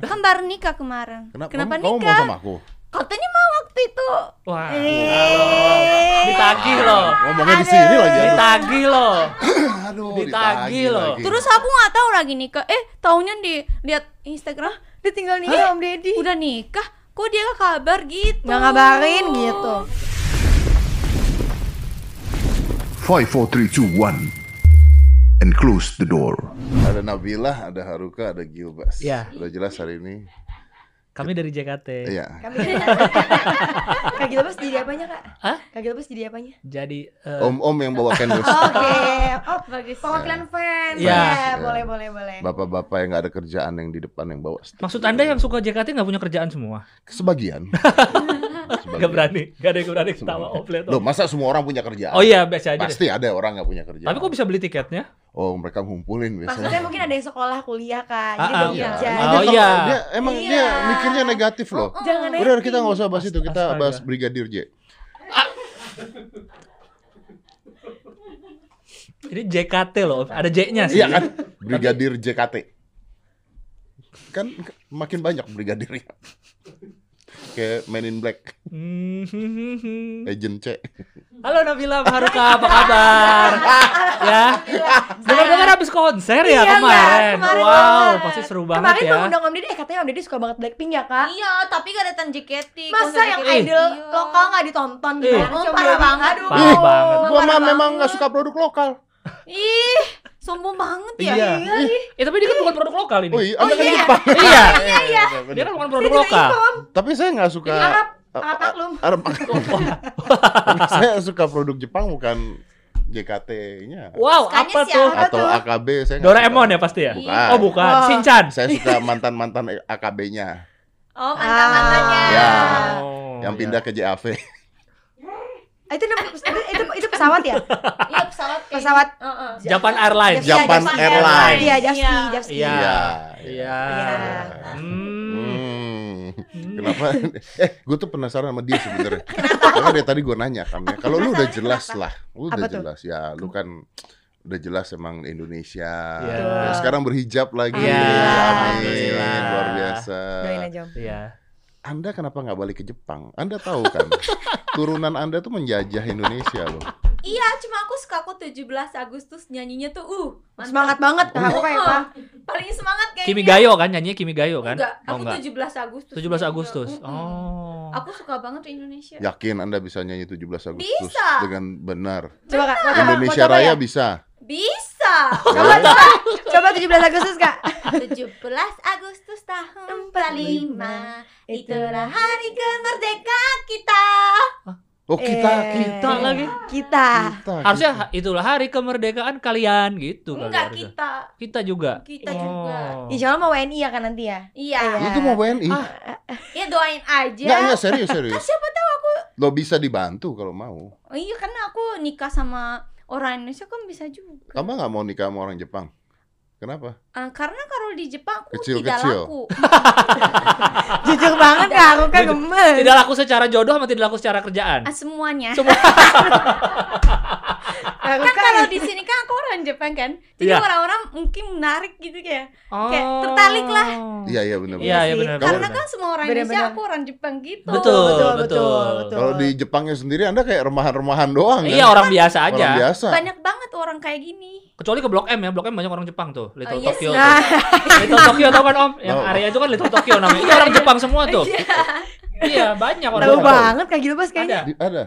Kan baru nikah kemarin. Kenapa, Kenapa kamu, kamu mau nikah? sama aku? Katanya mau waktu itu. Wah. Eh. Ditagih loh. Ngomongnya di sini lagi. Aduh, Ditagih loh. aduh ditagih loh. Terus aku nggak tahu lagi nikah. Eh, taunya di lihat Instagram Dia tinggal nikah Om Deddy. udah nikah. Kok dia gak kabar gitu? Nggak ngabarin gitu. Five, four, three, two, one, and close the door. Ada Nabila, ada Haruka, ada Gilbas. Iya. Udah jelas hari ini. Kami dari JKT. Iya. Kami Kak Gilbas jadi apanya kak? Hah? Kak Gilbas jadi apanya? Jadi eh, Om-om yang bawa candles. Oke, oh Bagus. perwakilan fans. Iya. Ya, boleh boleh boleh. Bapak-bapak yang nggak ada kerjaan yang di depan yang bawa. maksud Anda yang suka JKT nggak punya kerjaan semua? Sebagian. Gak berani, gak ada yang berani ketawa offlet. Loh, masa semua orang punya kerjaan? Oh iya, biasa aja deh. Pasti ada orang nggak punya kerjaan. Tapi kok bisa beli tiketnya? Oh, mereka ngumpulin Maksudnya biasanya. mungkin ada yang sekolah kuliah kak, jadi Ah, belum Iya. kerja. Oh, iya. Dia emang Iya. dia mikirnya negatif loh. Jangan Udah kita nggak usah bahas itu, kita Astaga. bahas Brigadir J. Ini JKT loh, ada J-nya sih. Iya kan? Brigadir JKT. Kan makin banyak brigadirnya. Kayak Men in Black. Agent C. Halo Nabila Haruka, apa kabar? ya. Dengar-dengar habis konser ya Iya, kemarin. Mbak, kemarin wow, banget. pasti seru banget Kemarin ya. belum undang Om Deddy, eh katanya Om Deddy suka banget Blackpink ya kak? Iya, tapi gak datang JKT. Masa yang idol Iya. lokal nggak ditonton Eh. gimana Oh, parah banget. Aduh. Parah banget. Gua mah memang nggak banget. suka produk lokal. Ih, sombong banget ya. Iya. Eh tapi dia kan bukan produk lokal ini. Oh iya, Anda kan iya. Jepang. Iya. Iya, iya. Dia kan bukan produk lokal. Tapi saya nggak suka Arab, Arab maklum. Arab maklum. saya suka produk Jepang bukan JKT-nya Wow, Sukanya apa si tuh? Atau AKB saya Doraemon suka. ya pasti ya? Bukan. Oh bukan, Oh. Shinchan. Saya suka mantan-mantan AKB-nya Oh, mantan-mantannya. Ya. Oh, yang iya. pindah ke JAV. Ah, Itu itu, itu, itu pesawat ya? Iya, pesawat. kayak Pesawat. gitu. Heeh. Japan Airlines. Iya, Japan Airlines. Iya, Javski, Iya. Javski. Iya. Iya. Iya. Hmm. Hmm. Kenapa? Eh, gue tuh penasaran sama dia sebenarnya. Karena dari tadi gue nanya kan ya. Kalau lu udah jelas lah, lu udah Apa tuh? jelas ya. Lu kan udah jelas emang Indonesia. Iya. Ya, sekarang berhijab lagi. Iya. Amin. Luar biasa. Doain aja. Iya. Anda kenapa nggak balik ke Jepang? Anda tahu kan, turunan Anda tuh menjajah Indonesia loh. Iya, cuma aku suka aku 17 Agustus nyanyinya tuh uh, mantap. Semangat banget Kak, aku kayak apa? Paling semangat kayaknya. Kimi Gayo kan nyanyinya Kimi Gayo kan? Enggak, Oh aku enggak. 17 Agustus. 17 Agustus. Mm-mm. Oh. Aku suka banget Indonesia. Yakin Anda bisa nyanyi 17 Agustus Bisa. dengan benar? Coba Kak, Indonesia Raya ya? bisa. Bisa. Coba, coba, coba 17 Agustus Kak 17 Agustus tahun 45 Itulah hari kemerdekaan kita. Oh kita, Eh, kita Kita lagi. Kita Kita, Harusnya kita. itulah hari kemerdekaan kalian gitu Enggak harusnya. kita. Kita juga. Kita juga. Oh. Insya Allah mau WNI ya kan nanti ya Iya. Iya. Lu tuh mau WNI? Ya doain aja. Nggak, nggak serius, serius. Kan siapa tahu aku. Lo bisa dibantu kalau mau. Oh iya karena aku nikah sama orang Indonesia kan bisa juga. Kamu nggak mau nikah sama orang Jepang? Kenapa? Ah, karena kalau di Jepang aku Kecil, tidak kecil. laku. Jujur banget Kak, aku kan gemes Tidak laku secara jodoh sama tidak laku secara kerjaan. Ah, semuanya. Semua. Aku kan kan kalau di sini kan aku orang Jepang kan. Jadi Iya. orang-orang mungkin menarik gitu kayak. Oh. Kayak tertarik lah. Iya, iya benar. Iya, iya sih. benar. Karena benar. kan semua orang Bener-bener. Indonesia aku orang Jepang gitu. Betul, betul, betul. betul, betul. Kalau di Jepangnya sendiri Anda kayak remahan-remahan doang kan? Iya, orang biasa aja. Orang biasa. Banyak banget orang kayak gini. Kecuali ke Blok M ya, Blok M banyak orang Jepang tuh, Little Oh, iya Tokyo. sih. tuh. Little Tokyo tau kan Om? Yang Oh. area itu kan Little Tokyo namanya. Itu orang Jepang semua tuh. iya, banyak orang Tahu Jepang. banget Kak Gilbas kayaknya Di- ada.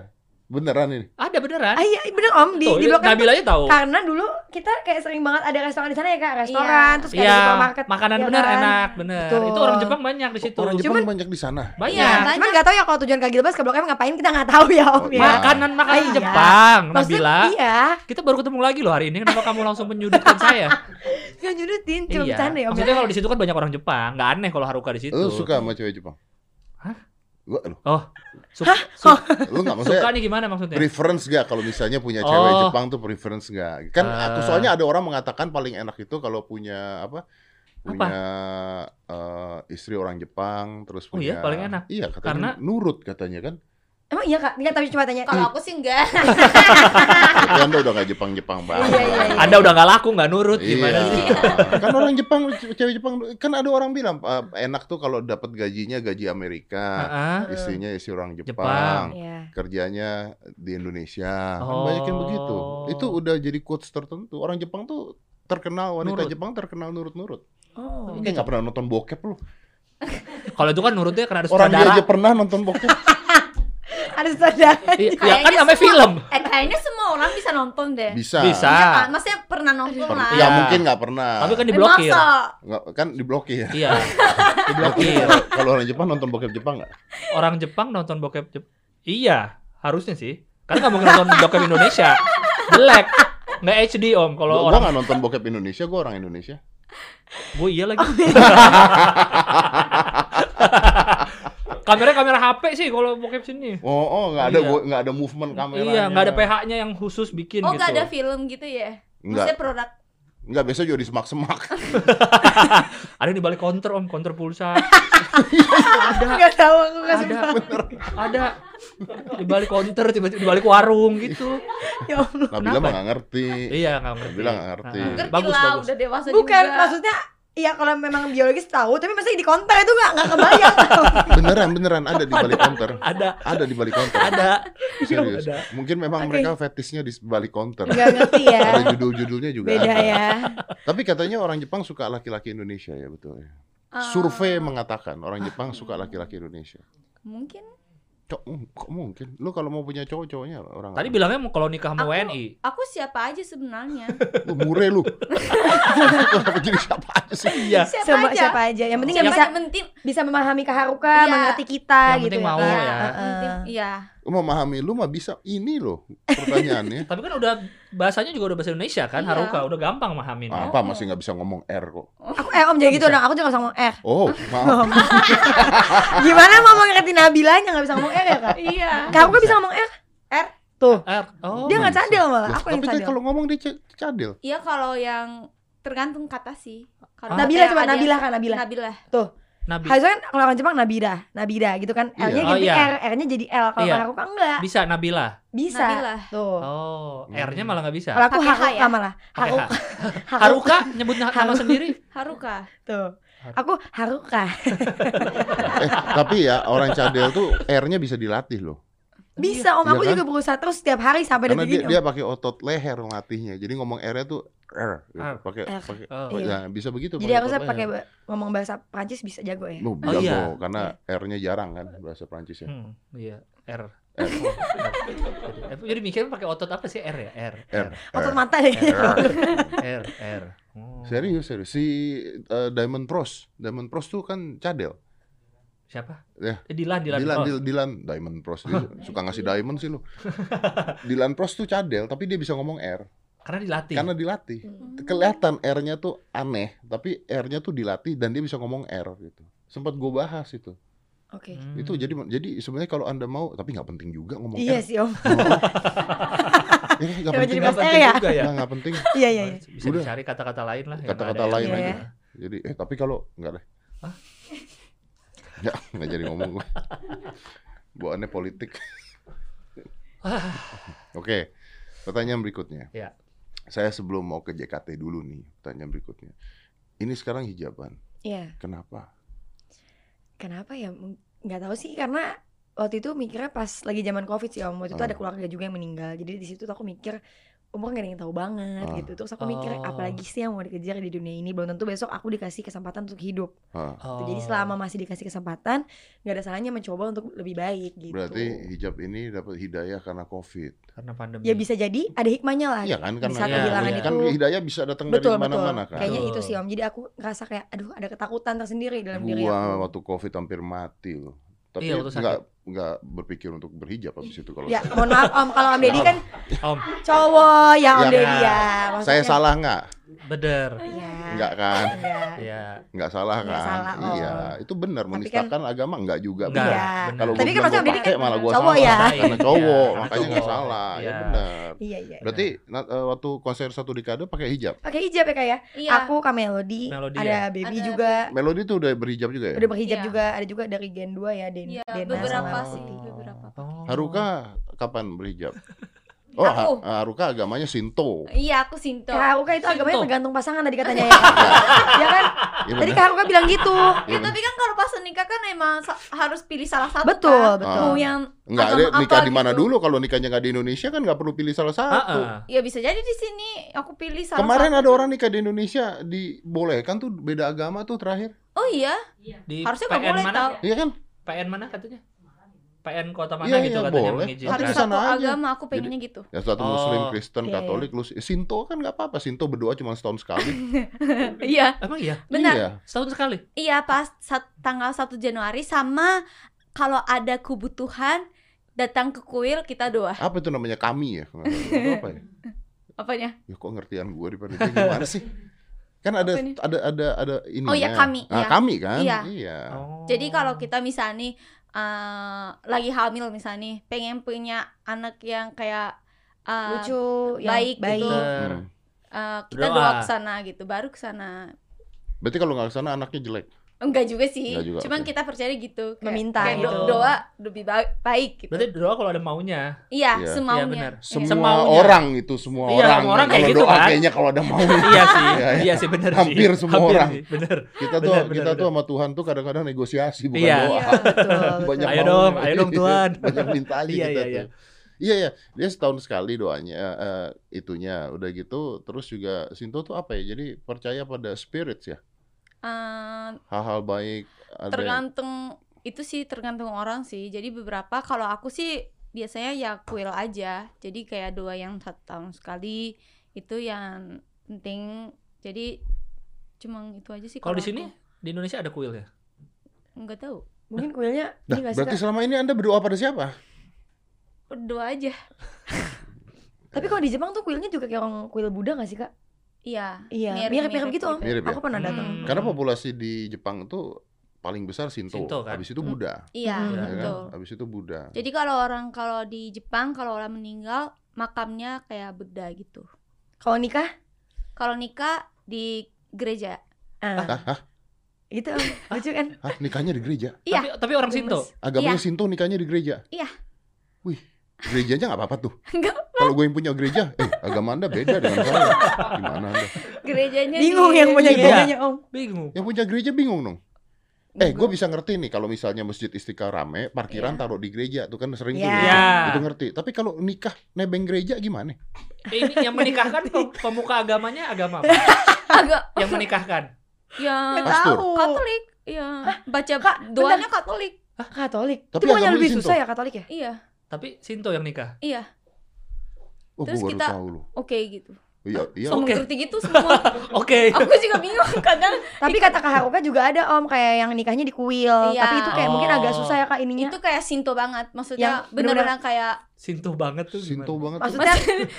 Beneran ini. Ada beneran. Ah iya bener Om di, Tuh, di Blok M Nabila aja tahu. Karena dulu kita kayak sering banget ada restoran di sana ya Kak Restoran, terus kayak Iya, supermarket makanan ya bener kan? enak, bener. Betul. Itu orang Jepang banyak di situ. Orang Jepang Cuman- banyak di sana. banyak. Iya, Cuman banyak. nggak tahu ya kalau tujuan Kak Gilbas ke Blok M ngapain kita nggak tahu ya Om Oh, ya. Makanan makanan Iya. Jepang, Maksudnya Nabila. iya, Kita baru ketemu lagi loh hari ini. Kenapa kamu langsung menyudutkan saya? nggak nyudutin, cuma iya. bercanda ya Om. Maksudnya kalau di situ kan banyak orang Jepang, nggak aneh kalau Haruka di situ. Lu suka sama cewek Jepang? Hah? Gua, lu, Oh, suka, su- lu nggak suka maksudnya nih gimana maksudnya? preference gak kalau misalnya punya cewek Oh. Jepang tuh preference gak? Kan Ah. aku soalnya ada orang mengatakan paling enak itu kalau punya apa? Punya eh, istri orang Jepang terus Oh punya iya, paling enak. Iya, katanya Karena- nurut katanya kan. Emang iya kak? Nggak tapi coba tanya. Kalau aku sih enggak. Anda udah nggak Jepang-Jepang banget. Iya, iya, iya. Anda udah nggak laku nggak nurut gimana Iya. sih? kan orang Jepang, cewek Jepang kan ada orang bilang eh, enak tuh kalau dapat gajinya gaji Amerika, Heeh. istrinya istri orang Jepang, Jepang. Iya. kerjanya di Indonesia. Kan Oh. banyak yang begitu. Itu udah jadi quotes tertentu. Orang Jepang tuh terkenal wanita Nurut. Jepang terkenal nurut-nurut. Oh. Kayak nggak pernah nonton bokep lu. Kalau itu kan nurutnya karena ada Orang dia aja pernah nonton bokep. Ada. Iya, ya kan Kayaknya namanya semua- film. Eh kayaknya semua orang bisa nonton deh. Bisa. Bisa. Iya kan? Maksudnya pernah nonton Per- lah. ya Iya. mungkin nggak pernah. Tapi kan Eh, diblokir. masa? Nggak- kan diblokir. Iya. Diblokir. Kalau- orang Jepang nonton bokep Jepang nggak? Orang Jepang nonton bokep Jep- Iya, harusnya sih. Karena nggak mungkin nonton bokep Indonesia. Jelek. Nggak HD om. Kalau Gua, gua orang nggak nonton bokep Indonesia, gua orang Indonesia. gue iya lagi. kamera kamera HP sih kalau bokep sini. Oh, oh nggak ada Iya. gua- nggak ada movement kamera. Iya, nggak ada PH-nya yang khusus bikin Oh gitu. nggak ada film gitu ya? Maksudnya Nggak, produk nggak biasa juga di semak-semak. Ada di balik counter om, counter pulsa. ada, Nggak tahu aku nggak ada, ada di balik counter, tiba-tiba di balik warung gitu. Ya Allah. Nabila mah nggak ngerti. Iya, nggak ngerti. Nabila nggak ngerti. Ah, ngerti Bagus, lah, bagus. udah dewasa Bukan, juga. maksudnya Iya kalau memang biologis tahu, tapi masa di konter itu nggak nggak kebayang. Beneran, beneran ada di balik counter. Ada, Ada di balik counter. ada. Serius. Ada. Mungkin memang Oke. mereka fetishnya di balik counter. Nggak ngerti ya. Ada judul-judulnya juga. Beda ada. ya. Tapi katanya orang Jepang suka laki-laki Indonesia ya betul ya. Ah, Survei mengatakan orang Jepang suka laki-laki Indonesia. mungkin Cok, mm, kok mungkin? Lu kalau mau punya cowok cowoknya orang Tadi apa? bilangnya mau kalau nikah sama Aku- WNI. aku siapa aja sebenarnya. lu mure lu. Kenapa jadi siapa aja sih? Iya. siapa Siapa aja. siapa aja. Yang penting Siapa bisa penting bisa memahami keharuka, Iya. mengerti kita Yang gitu penting ya. mau Kak. ya. Heeh. penting iya. Memahami lu mah bisa ini loh pertanyaannya. Tapi kan udah bahasanya juga udah bahasa Indonesia kan, Iya. Haruka udah gampang mahamin. Apa masih nggak bisa ngomong R kok? Aku eh om jadi gitu dong, aku juga nggak bisa ngomong R. Oh, maaf. Gimana mau ngerti Nabilanya nggak bisa ngomong R ya kak? Iya. Kamu bisa ngomong R? R. Tuh. R. Oh. Dia nggak cadel malah, Loh, aku yang Tapi kan cadel. kalau ngomong dia ca- cadel. Iya kalau yang tergantung kata sih. Kalau Ah. Nabila coba yang Nabila kan Nabila. Nabila. Nabi. Harusnya kan kalau orang Jepang Nabida, Nabida gitu kan. Iya. L-nya Oh, ganti iya. R, R-nya jadi L. Kalau Iya. Haruka enggak. Bisa Nabila. Bisa. Nabila. Tuh. Oh, Hmm. R-nya malah nggak bisa. Kalau aku Haruka ya? malah. Haruka. Haruka nyebut na- nama Haru- sendiri. Haruka. Tuh. Aku Haruka. Eh, tapi ya orang cadel tuh R-nya bisa dilatih loh. Bisa om, Iya aku kan? juga berusaha terus setiap hari sampai Karena detik dia, ini. Om. dia pakai otot leher ngelatihnya. Jadi ngomong R-nya tuh R, gitu. R. pakai R. pakai Oh. ya Iya. bisa begitu. Jadi harusnya pakai ngomong bahasa Prancis bisa jago ya. Oh, jago, iya. karena R-nya jarang kan bahasa Prancis ya. Hmm, iya, R. R. R. Jadi mikirnya pakai otot apa sih R ya? R. R. Otot R. mata ya. R. R. Oh. Serius, serius. Si eh, Diamond Pros, Diamond Pros tuh kan cadel. Siapa? Ya. Eh, Dilan, Dilan. Dilan, Oh. Dil- Dilan, Diamond Pros. Dia suka ngasih diamond sih lu. Dilan Pros tuh cadel, tapi dia bisa ngomong R. Karena dilatih. Karena dilatih. Hmm. Kelihatan R-nya tuh aneh, tapi R-nya tuh dilatih dan dia bisa ngomong R gitu. Sempat gue bahas itu. Oke. Hmm. Itu jadi jadi sebenarnya kalau anda mau, tapi nggak penting juga ngomong Iya R. sih om. Eh, nggak Kenapa penting. jadi Nggak bahas penting ya? juga ya. Nggak, nggak penting. Iya iya iya. Bisa Udah. dicari kata-kata lain lah. Kata-kata lain yang aja. Jadi eh tapi kalau nggak deh. Hah? Nggak, nggak jadi ngomong gue. Bawaannya politik. Ah. Oke, pertanyaan berikutnya. Ya. Saya sebelum mau ke JKT dulu nih, pertanyaan berikutnya. Ini sekarang hijaban. Iya. Kenapa? Kenapa ya? Nggak tahu sih karena waktu itu mikirnya pas lagi zaman covid sih om. Waktu itu Ah. ada keluarga juga yang meninggal. Jadi di situ tuh aku mikir umur gak ada yang tahu banget Ah. gitu. Terus aku mikir Oh. apalagi sih yang mau dikejar di dunia ini. Belum tentu besok aku dikasih kesempatan untuk hidup. Hah, Gitu. Jadi selama masih dikasih kesempatan, nggak ada salahnya mencoba untuk lebih baik gitu. berarti hijab ini dapat hidayah karena COVID. karena pandemi. ya bisa jadi ada hikmahnya lah. Iya kan? Karena kehilangan iya. kan hidayah bisa datang Betul dari mana-mana kan. Kayaknya itu sih om. Jadi aku ngerasa kayak aduh ada ketakutan tersendiri dalam diri Gua aku. waktu COVID hampir mati loh. Tapi Iya, nggak nggak berpikir untuk berhijab habis itu kalau Ya, saya. mohon maaf Om, kalau Om Deddy kan Om, cowok ya Om Ya. Deddy ya. Saya Maksudnya- salah nggak? Bener. Iya. Nggak kan? Enggak. Ya. Nggak salah Nggak kan? salah, oh. Iya, itu benar Tapi kan- menistakan agama nggak juga. Enggak. benar. Iya. Kalau Tapi gua kan maksudnya gua pakai kan malah gua cowok salah. ya. Karena Iya, cowok, karena makanya nggak cowok. salah. Ya Iya. benar. Iya, iya. Berarti na- eh, waktu konser satu dekade pakai hijab. pakai hijab ya Kak ya? Iya. Aku Kak Melody, Melody ada ya? Baby Ada juga. Melody tuh udah berhijab juga ya? Udah berhijab Iya. juga, ada juga dari Gen 2 ya, Den Iya, beberapa sih, beberapa. Oh. Haruka kapan berhijab? Oh, Aku. Ha- Haruka agamanya Shinto. Iya, aku Sinto. Ya, Haruka itu agamanya Sinto. tergantung pasangan tadi katanya ya. ya kan? Iya Tadi. Kak Haruka bilang gitu. Ya, tapi kan kalau pas nikah kan emang harus pilih salah satu Betul, kan. betul. Mau yang Enggak agama ada nikah di mana gitu. dulu kalau nikahnya nggak di Indonesia kan nggak perlu pilih salah satu. Ah, ah. Ya bisa jadi di sini aku pilih salah Kemarin satu. ada orang nikah di Indonesia dibolehkan tuh beda agama tuh terakhir. Oh iya, Di harusnya nggak boleh tau. Iya kan? PN mana katanya? PN kota mana Iya, gitu iya, katanya boleh. mengizinkan. Harus satu aja. agama aku pengennya gitu. Ya satu Oh. Muslim, Kristen, iya. Katolik, lu Sinto kan nggak apa-apa. Sinto berdoa cuma setahun sekali. Iya, Emang iya? benar. Iya. Setahun sekali? Iya, pas sat- tanggal 1 Januari sama kalau ada kebutuhan datang ke kuil kita doa. Apa itu namanya kami ya? Itu apa ya? Apanya? Ya kok ngertian gue daripada dia gimana sih? Kan ada ada ada ada ini. Oh, iya, kami, Nah, iya. kami kan? Iya. Iya. Oh. Jadi kalau kita misalnya eh, lagi hamil misalnya nih, pengen punya anak yang kayak eh, Lucu, yang baik baik. gitu. Hmm. eh, kita Doa. doa ke sana gitu, baru ke sana. Berarti kalau nggak ke sana anaknya jelek. Enggak juga sih. Enggak juga, Cuman oke. kita percaya gitu. Kayak- Meminta kayak gitu. doa lebih baik, baik gitu. Berarti doa kalau ada maunya. Iya, Iya. semaunya. Iya, benar. Semua Semaunya. orang itu semua Iya, orang. semua orang kayak kalau gitu doa kan. kayaknya kalau ada mau. iya sih, Iya, iya. iya sih benar sih. Hampir semua orang. sih, bener. kita tuh Benar, benar, kita tuh benar. sama Tuhan tuh kadang-kadang negosiasi bukan Iya. doa. Iya, betul. Banyak Ayo maunya. dong, ayo dong, Tuhan. Banyak mintanya Iya, kita iya, iya. tuh. Iya ya, dia setahun sekali doanya eh, itunya. Udah gitu terus juga Sinto tuh apa ya? Jadi percaya pada spirits ya. Eh, Hal-hal baik ada yang- tergantung itu sih tergantung orang sih. Jadi beberapa kalau aku sih biasanya ya kuil aja. Jadi kayak doa yang satu tahun sekali itu yang penting. Jadi cuma itu aja sih. Kalau di aku. sini di Indonesia ada kuil ya? nggak tahu. Mungkin kuilnya Nah, ini berarti selama ini Anda berdoa pada siapa? Doa aja. Tapi kalau di Jepang tuh kuilnya juga kayak orang kuil Buddha gak sih kak? Iya. Iya, mirip-mirip gitu om. Mirip ya? Aku pernah datang. Hmm. Karena populasi di Jepang itu paling besar Sinto, Shinto, kan? habis itu Buddha, Iya, Hmm. ya kan? betul. Habis itu Buddha. Jadi kalau orang kalau di Jepang kalau orang meninggal makamnya kayak Buddha gitu. Kalau nikah, Kalau nikah di gereja. ah, Hah? Hah? gitu om. Lucu kan? Hah? Nikahnya di gereja? Iya. Tapi, tapi orang Sinto. Agamanya Iya. Sinto nikahnya di gereja? Iya. Wih, gerejanya nggak apa-apa tuh. Kalau gue yang punya gereja, eh agama anda beda dengan saya. Gimana anda? gerejanya Bingung di- yang punya Iya. gerejanya om. Bingung. Yang punya gereja bingung dong. Eh, gue bisa ngerti nih kalau misalnya masjid Istiqlal rame, parkiran Iya. taruh di gereja tuh kan sering tuh. Iya. Iya. Itu ngerti. Tapi kalau nikah nebeng gereja gimana? Ini yang menikahkan pem- pemuka agamanya agama apa? agak Yang menikahkan. ya Pastur. tahu. Katolik. Iya. Baca Kak, doanya Katolik. Katolik. Tapi itu lebih susah ya Katolik ya? Iya. Tapi Sinto yang nikah. Iya. Oh, Terus kita-. Oke gitu. Iya, iya. So Oke. mengerti gitu semua. Oke. Aku juga bingung kadang Tapi kata Kak Haruka juga ada om kayak yang nikahnya di kuil. Iya. Tapi itu kayak mungkin agak Oh. susah ya kak ininya. itu kayak Sinto banget. Maksudnya Yang bener-bener kayak Sinto banget tuh Sinto banget. Maksudnya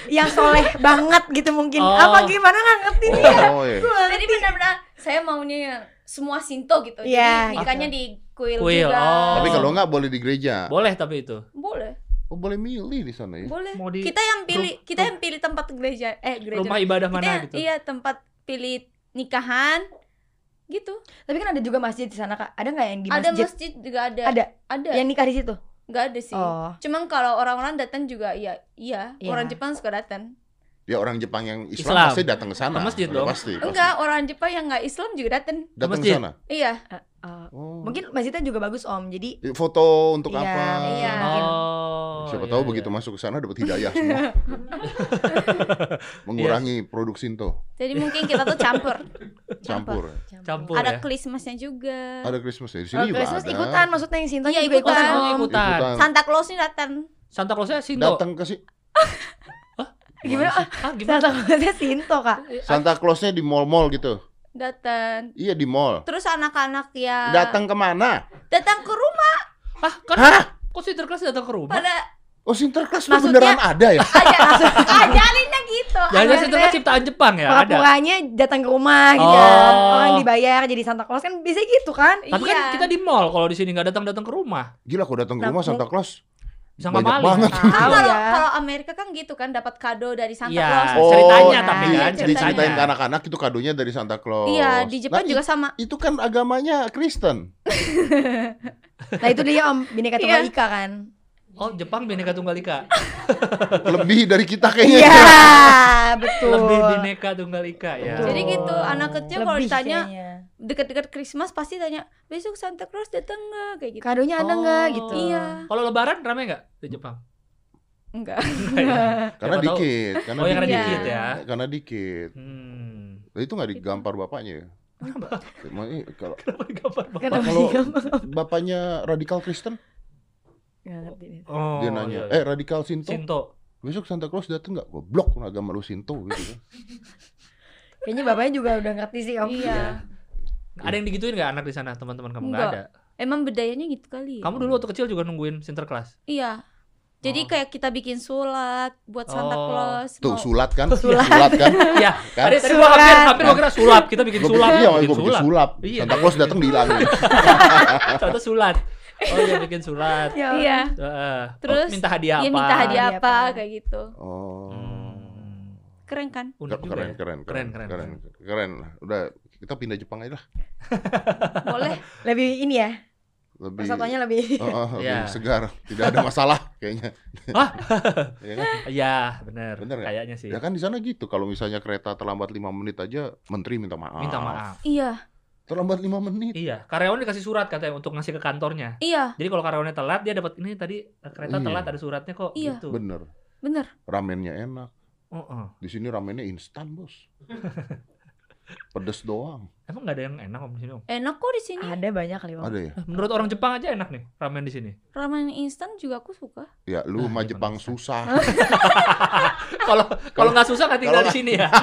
yang soleh banget gitu mungkin. Oh. Apa gimana nggak ngerti nih ya? Oh, iya. jadi benar-benar saya maunya yang semua Sinto gitu. Iya, Jadi nikahnya di kuil, Kuil, juga. oh. Tapi kalau nggak boleh di gereja. Boleh tapi itu. boleh. Oh, boleh milih di sana ya. Boleh. Mau di Kita yang pilih, kita yang pilih tempat gereja. Eh, gereja. rumah ibadah kita mana yang- gitu. Iya, tempat pilih nikahan gitu. Tapi kan ada juga masjid di sana kak. Ada nggak yang di ada masjid? masjid juga ada. Ada. Ada. Yang nikah di situ. Nggak ada sih. Oh. Cuman kalau orang-orang datang juga iya, iya. Iya. Orang Jepang suka datang. Ya orang Jepang yang Islam, Islam. pasti datang ke sana. Ke masjid dong. Pasti, pasti. Enggak, orang Jepang yang nggak Islam juga datang. Datang ke masjid. sana. Iya. Uh, Oh. mungkin masjidnya juga bagus om. Jadi Ya, Foto untuk Iya, apa? iya. Oh. Siapa iya, tahu iya. begitu masuk ke sana dapat hidayah semua. Mengurangi produk Sinto. Jadi mungkin kita tuh campur. Campur. Campur ada ya. Christmasnya juga. Ada Christmas ya. Di sini Oh, juga Christmas ada. ikutan maksudnya yang Sinta Iya, juga ikutan. ikutan, Oh, ikutan. Ikutan. Santa Claus nih datang. Santa Clausnya Sinto. Datang ke si Gimana? Ah, gimana? Santa Clausnya Sinto kak. Santa Clausnya di mall-mall gitu. Datang. Iya di mall. Terus anak-anak ya Datang ke mana? datang ke rumah Ah, kan Hah? Kok Sinterklas datang ke rumah? pada Oh Sinterklas tuh beneran ada ya? aja ajarinnya gitu. Jangan Maksudnya- Sinterklas ciptaan Jepang ya? Ada. Pura-puranya datang ke rumah gitu. Oh. Orang dibayar jadi Santa Claus kan bisa gitu kan? Tapi kan Iya. kita di mall kalau di sini nggak datang-datang ke rumah. Gila kok datang ke Nah, rumah Santa Claus. Bisa Banyak maling. banget. Kan Tahu kalau ya. kalau Amerika kan gitu kan dapat kado dari Santa Iya. Claus. Oh, ceritanya iya. tapi kan Iya, ceritanya. Diceritain ke anak-anak itu kadonya dari Santa Claus. Iya, di Jepang Nah, juga sama. Itu kan agamanya Kristen. Nah itu dia om Bineka Tunggal Iya. Ika kan. Oh, Jepang Bhinneka Tunggal Ika. Lebih dari kita kayaknya. Iya, betul. Lebih Bhinneka Tunggal Ika ya. Betul. Jadi gitu, anak kecil kalau ditanya kayaknya. deket-deket Christmas pasti tanya besok Santa Claus datang nggak kayak gitu. kadonya ada nggak Oh. gitu Iya. Kalau lebaran rame nggak di Jepang? Enggak. Karena Siapa tahu. dikit, karena Oh, yang karena Iya. dikit ya. Karena dikit. Hmm. Itu nggak digampar bapaknya ya? Emangnya kalau Kenapa digambar Bang? Kenapa kalau digambar? bapaknya radikal Kristen, ngerti. Oh, dia nanya, iya, iya. eh radikal Sinto, Sinto. besok Santa Claus dateng nggak? Goblok agama lu Sinto gitu kan. Kayaknya bapaknya juga udah ngerti sih om. iya. Ada yang digituin nggak anak di sana teman-teman kamu nggak Enggak. ada? Emang bedayanya gitu kali. ya? Kamu dulu waktu kecil juga nungguin Sinterklas. Iya. Jadi Oh. kayak kita bikin sulat buat Santa Oh. Claus. Tuh mau- sulat kan? Sulat. kan? Iya. Kan? Tadi tadi gua Sulat. hampir hampir gua kira sulap. Kita bikin sulap. iya, bikin gua bikin sulap. Iya. Santa Claus datang dihilangin. Ternyata sulat. Oh iya bikin sulat. Ya, Iya. Heeh. Terus, Oh, minta hadiah apa? Iya minta hadiah apa apa. kayak gitu. Oh. Hmm. Keren kan? Unik juga Keren, ya. keren, Keren, keren, keren, keren, keren. Udah kita pindah Jepang aja lah. Boleh. Lebih ini ya. Lebih, Persatuannya lebih. Oh, oh, lebih Iya. segar. Tidak ada masalah kayaknya. Hah? ya kan? Iya, benar. Bener nggak? Kayaknya sih. Ya kan di sana gitu. Kalau misalnya kereta terlambat lima menit aja, menteri minta maaf. Minta maaf. Iya. Terlambat lima menit. Iya, karyawan dikasih surat katanya untuk ngasih ke kantornya. Iya. Jadi kalau karyawannya telat dia dapat ini tadi kereta Iya. telat ada suratnya kok Iya. gitu. Bener. Bener. Ramennya enak. Heeh. Di sini ramennya instan bos. Pedes doang. Emang nggak ada yang enak om di sini om? Enak kok di sini. Ada banyak kali om. Ada ya? Menurut orang Jepang aja enak nih ramen di sini. Ramen instan juga aku suka. Ya lu Ah, mah Jepang Jepang susah. Kalau kalau nggak susah nggak tinggal di sini ya.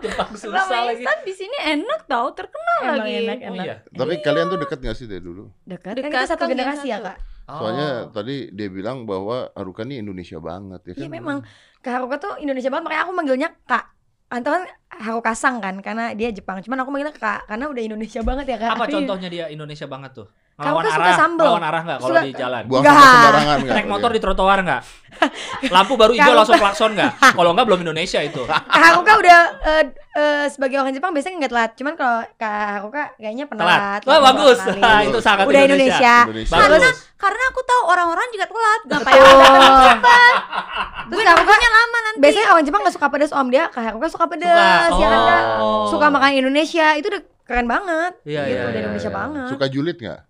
Jepang susah Ramen lagi. instan di sini enak tau, terkenal Emang lagi. enak, Oh enak. iya. Tapi kalian tuh deket gak sih dari dulu? Dekat. Kan Dekat, kita satu kan generasi ya kak. Soalnya Oh. tadi dia bilang bahwa Haruka ini Indonesia banget ya kan? Iya memang. Kak Haruka tuh Indonesia banget. Makanya aku manggilnya kak. Anto kan Haruka Sang kan karena dia Jepang. Cuman aku manggilnya kak karena udah Indonesia banget ya kak. Apa contohnya dia Indonesia banget tuh? Kamu Ngelawan kan suka arah, sambel. ngelawan arah nggak kalau Suka- di jalan? Buang Enggak. sampah sembarangan nggak? Naik motor dia? di trotoar nggak? Lampu baru hijau langsung klakson nggak? Kalau nggak belum Indonesia itu. Kak Haruka udah eh, eh, sebagai orang Jepang biasanya nggak telat. Cuman kalau Kak Haruka kayaknya pernah Telat. telat. Wah bagus. Nah, itu sangat Udah Indonesia. Indonesia. Bagus. Karena aku tahu orang-orang juga telat. Ngapain datang cepat? Terus Kak Haruka nunggunya lama nanti. biasanya orang Jepang nggak suka pedas om dia. Kak Haruka suka pedas. Suka. Ya kan? Oh. Suka makan Indonesia. Itu udah keren banget. Iya, gitu, iya, udah iya, Indonesia iya. banget. Suka julid nggak?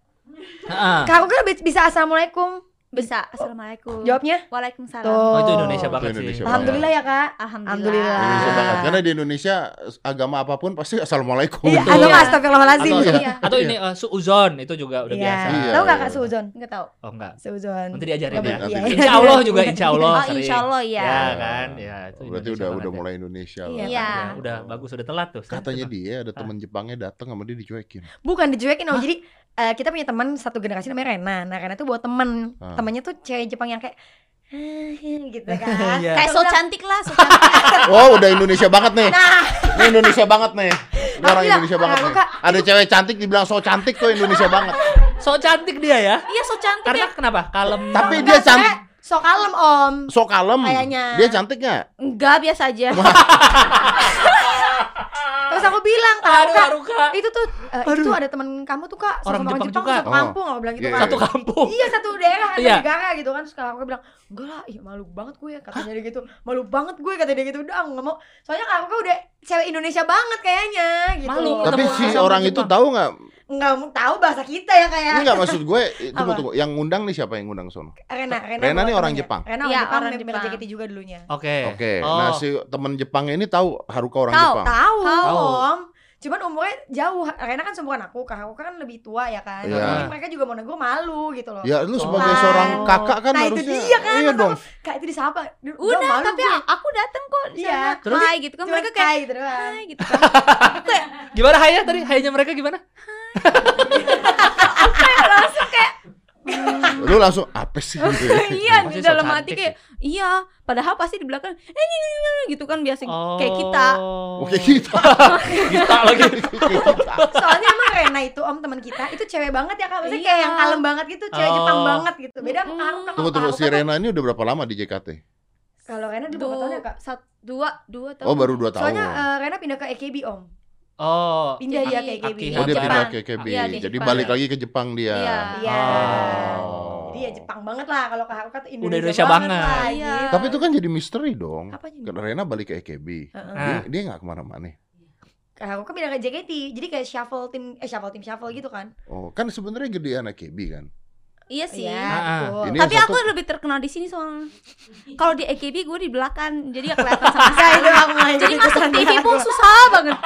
Heeh. Kak Haruka bi- bisa assalamualaikum. bisa. Assalamualaikum. Jawabnya? Waalaikumsalam. Tuh. Oh itu Indonesia Itu banget Indonesia sih. banget. Alhamdulillah ya kak. Alhamdulillah. Alhamdulillah. Indonesia banget. Karena di Indonesia agama apa pun pasti assalamualaikum. Iya, atau nggak Atau- astagfirullahaladzim. Atau, Iya. atau ini uh, suuzon itu juga udah Iya. biasa. Iya, Tahu nggak iya. kak Suuzon? Enggak tahu. Oh enggak. Suuzon. Nanti diajarin ya. iya. Insya Allah juga Insya Allah. Oh, sering. insya Allah ya. Ya kan, ya itu Berarti Indonesia udah udah ya. mulai Indonesia lah. Iya. Iya. Ya, udah bagus udah telat tuh. Katanya dia ada teman Jepangnya datang sama dia dicuekin. Bukan dicuekin om. Jadi eh, kita punya teman satu generasi namanya Rena. Nah Rena tuh bawa temen. Ah. Temennya tuh cewek Jepang yang kayak gitu kan. Iya. Kayak so cantik lah, so cantik. Oh, udah Indonesia banget nih. Nah, Ini Indonesia banget nih. Ini orang bilang, Indonesia banget "Ah, nih. Kak, Ada cewek cantik dibilang so cantik tuh Indonesia banget. So cantik dia ya. Iya, so cantik Karena ya. kenapa? Kalem. Tapi dia enggak, cantik. so kalem om. So kalem. Kayaknya. Dia cantik nggak? Enggak, biasa aja. Terus aku bilang Aduh, kak, kak itu tuh eh, itu tuh ada temen kamu tuh kak Orang sama Jepang juga. satu Oh. kampung aku bilang gitu Iya, kan Satu kampung. Iya satu daerah satu Iya. negara gitu kan Terus aku bilang Enggak lah, ih malu banget gue katanya dia gitu Malu banget gue kata dia gitu Udah aku gak mau Soalnya aku kan udah cewek Indonesia banget kayaknya gitu Malu Tapi si orang itu Jepang. tahu nggak? Nggak mau tahu bahasa kita ya kayak Enggak maksud gue. Tunggu tunggu. Yang ngundang nih siapa yang ngundang sono? Rena Rena, Rena nih orang. Jepang? Rena orang Iya, Jepang orang Jepang. JKT juga dulunya Oke. Oke. Oh. Nah, si temen Jepangnya ini tahu Haruka orang Tahu Jepang. tahu Tahu. om Cuman umurnya jauh Rena kan seumuran aku Kak aku kan lebih tua ya kan Iya. Mungkin mereka juga mau negur malu gitu loh Ya lu sebagai Oh. seorang kakak kan Nah, itu harusnya dia kan, iya dong. Kak itu disapa Udah malu tapi gue. aku datang kok Iya. Terus? Hai gitu kan Cuman mereka kayak kayak gitu doang hai gitu kan. Gimana Haya tadi? Hayanya mereka gimana? Langsung kayak Lu langsung apa sih gitu ya? iya di dalam hati kayak iya, padahal pasti di belakang eh ini, ini, ini, gitu kan biasa kayak Oh. kita. Oke kita. kita lagi. Soalnya emang Rena itu om teman kita itu cewek banget ya kak Maksudnya kayak Iya. yang kalem banget gitu Cewek Oh. Jepang banget gitu Beda sama. Kak Haruka. Tunggu tunggu si Rena ini udah berapa lama di JKT? Kalau Rena dulu berapa tahun ya kak? sat, dua, dua tahun. Oh baru 2 tahun. Soalnya eh, Rena pindah ke EKB om Oh, Pindah dia ke AKB. Oh dia Jepang. pindah ke KKB. Iya, di Jadi Jepang. balik lagi ke Jepang dia. Iya. Iya. Oh. Dia Jepang banget lah kalau ke Haruka tuh Indonesia, Udah Indonesia banget. lah, Iya. gitu. Tapi itu kan jadi misteri dong. Karena Rena balik ke AKB. Heeh. Dia, Ah. dia nggak ke mana-mana. Ke Haruka pindah ke JKT. Jadi kayak shuffle tim eh shuffle tim shuffle gitu kan. Oh, kan sebenarnya gedean AKB kan. Iya sih. Iya, Ah, ah. Ini Tapi aku satu- lebih terkenal di sini soalnya. Kalau di AKB gue di belakang, jadi ya kelihatan sama aku mau Jadi jadi masuk TV pun susah banget.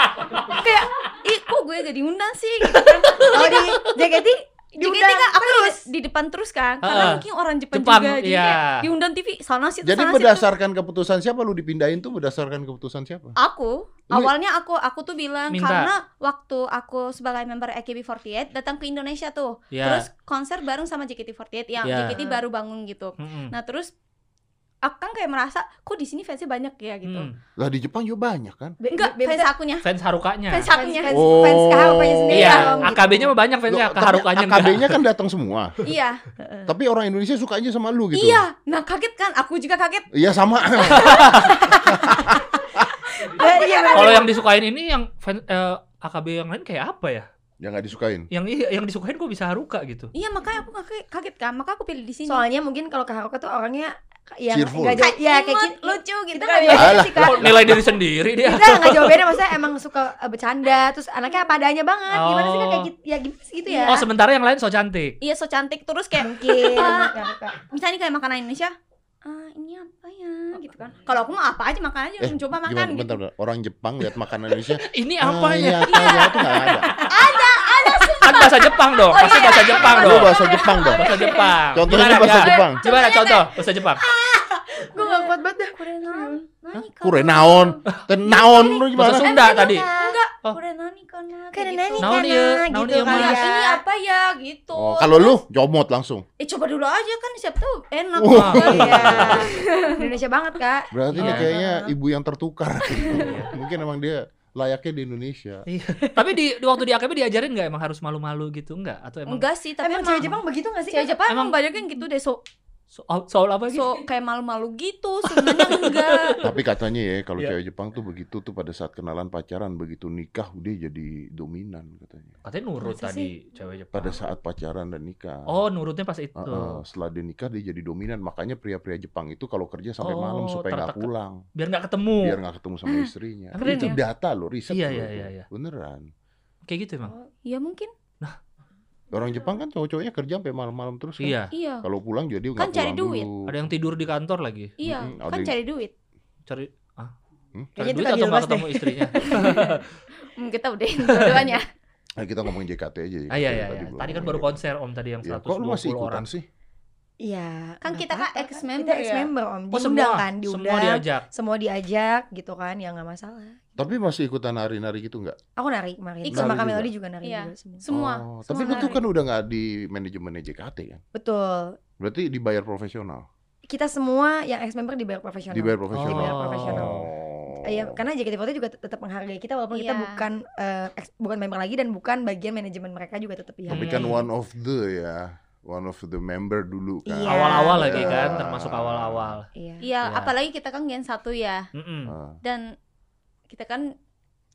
Kayak, ih kok gue gak diundang sih? Gitu kan. Kalau di JKT diundang kan aku terus. di, di depan terus kan, karena mungkin orang Jepang, Jepang, juga, jadi iya. kayak diundang TV sana situ Jadi sana situ. berdasarkan keputusan siapa lu dipindahin tuh berdasarkan keputusan siapa? Aku Lu- awalnya aku aku tuh bilang Minta. karena waktu aku sebagai member AKB48 datang ke Indonesia tuh, Iya. terus konser bareng sama JKT48 yang Iya. JKT baru bangun gitu. Mm-mm. Nah terus aku kan kayak merasa kok di sini fansnya banyak ya gitu. Hmm. Lah di Jepang juga banyak kan? Be- Enggak, be- fans akunya. Fans Harukanya. Fans fans akunya. fans, Oh. fans Harukanya sendiri Iya, dong, gitu. AKB-nya mah banyak fansnya, Loh, Harukanya enggak. AKB-nya kan datang semua. Iya, Tapi orang Indonesia suka aja sama lu gitu. iya. Nah kaget kan, aku juga kaget. Iya sama. Iya. Kalau yang disukain ini yang fan, eh, AKB yang lain kayak apa ya? yang nggak disukain. Yang iya, yang disukain kok bisa Haruka gitu. Iya makanya aku kaget, kaget kan, maka aku pilih di sini. Soalnya mungkin kalau ke Haruka tuh orangnya yang Cheerful. nggak jauh, ya kayak kita, lucu gitu kan. ya. sih kak. Kok nilai diri sendiri dia? Kita nggak jauh beda, maksudnya emang suka eh, bercanda, terus anaknya apa adanya banget. Gimana sih kak kayak gitu, ya gimana sih gitu ya? Oh, sementara yang lain so cantik. Iya so cantik terus kayak mungkin. Ah. Haruka. misalnya kayak makanan Indonesia. Ah ini apa ya gitu kan. Kalau aku mau apa aja makan aja, Eh, mencoba makan Gimana? gitu. Bentar, bentar. Orang Jepang lihat makanan Indonesia. Ini "Ah, apa iya, ya? apa ya? Itu nggak ada. Kan bahasa Jepang dong, Oh, pasti iya. bahasa Jepang Lu dong. bahasa Jepang dong. Bahasa Jepang. Contohnya Gimana, bahasa? Jepang. Gimana contoh bahasa Jepang? Gue gak kuat banget dah. Kurenan, nani kana. Kurenaon. Tenaon lu Bahasa gimana? Sunda tadi. Enggak, Oh. kurenani kana. Kayak kayak nani gitu. Naon kana, ieu? Naon gitu ieu, kan ya. Ini apa ya gitu. Oh, kalau lu jomot langsung. Eh coba dulu aja kan siapa tahu enak. Kan. Iya. Indonesia banget kak. Berarti ini Iya. kayaknya ibu yang tertukar. Mungkin emang dia layaknya di Indonesia. Iya. Tapi di, di waktu di AKB diajarin nggak emang harus malu-malu gitu enggak? Atau emang Enggak sih, tapi Emang cewek Jepang begitu gak sih? cewek Jepang emang Emang- banyak yang gitu deh so so- soal apa gitu? so kayak malu-malu gitu sebenarnya enggak. Tapi katanya ya kalau Iya. cewek Jepang tuh begitu tuh pada saat kenalan pacaran begitu nikah dia jadi dominan katanya. Katanya nurut Masa tadi cewek Jepang. Pada saat pacaran dan nikah. Oh, nurutnya pas itu. Heeh, setelah dia nikah dia jadi dominan. Makanya pria-pria Jepang itu kalau kerja sampai Oh, malam supaya nggak pulang, Biar nggak ketemu. biar nggak ketemu sama istrinya. Keren itu ya? data loh, riset Iya, iya, iya, iya. Beneran. Kayak gitu emang. Iya mungkin. Orang Jepang kan cowok-cowoknya kerja sampai malam-malam terus kan. Iya. Iya. Kalau pulang jadi nggak Kan cari pulang duit. dulu. Ada yang tidur di kantor lagi. Iya, ada kan yang- cari duit. Cari ah. Hmm? Cari duit atau nggak ketemu istrinya? Hmm, kita udah dua-duanya. Nah, kita ngomongin JKT aja. ya. ah iya iya Tadi iya. Tadi kan ngomongin baru konser Om tadi yang Ya, 120 kok lu masih ikutan orang. sih? Iya. Kan kita kan apa-apa, ex-member Kita ya. ex-member om. Oh Diundang semua, kan, diundang. semua diajak. Semua diajak gitu kan, ya nggak masalah. Tapi masih ikutan nari-nari gitu nggak? Aku nari kemarin. Ikut. Sama Kamelody juga? juga nari Iya. juga semua. Semua. Oh, tapi semua lu tuh nari. kan udah nggak di manajemennya JKT kan? Betul. Berarti dibayar profesional. Kita semua yang ex-member dibayar profesional. Dibayar profesional. Dibayar profesional. Oh. Iya, karena JKT48 juga tet- tetap menghargai kita walaupun kita Iya. bukan eh, ex- bukan member lagi dan bukan bagian manajemen mereka juga tetap Tapi dihargai. kan one of the ya, one of the member dulu kan. Iya. Awal-awal lagi Iya. kan, termasuk awal-awal. Iya. Iya, Iya. apalagi kita kan gen satu ya. Mm-mm. Ah. Dan kita kan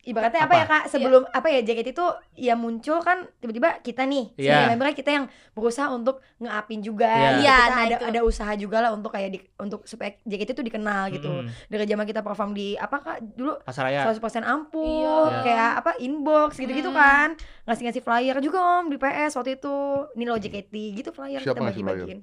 Ibaratnya apa, Apa? ya kak? Sebelum apa ya JKT itu ya muncul kan tiba-tiba kita nih Iya. sebagai membernya kita yang berusaha untuk ngeapin juga. Iya. Gitu. Iya, Kita nah ada itu. ada usaha juga lah untuk kayak di, untuk supaya JKT itu dikenal gitu. Mm-mm. Dari zaman kita perform di apa kak dulu Pasaraya. 100% ampuh, Iya. kayak apa inbox gitu-gitu Hmm. kan. Ngasih-ngasih flyer juga om di PS waktu itu. Ini loh JKT gitu flyer Siapa kita ngasih bagi-bagiin.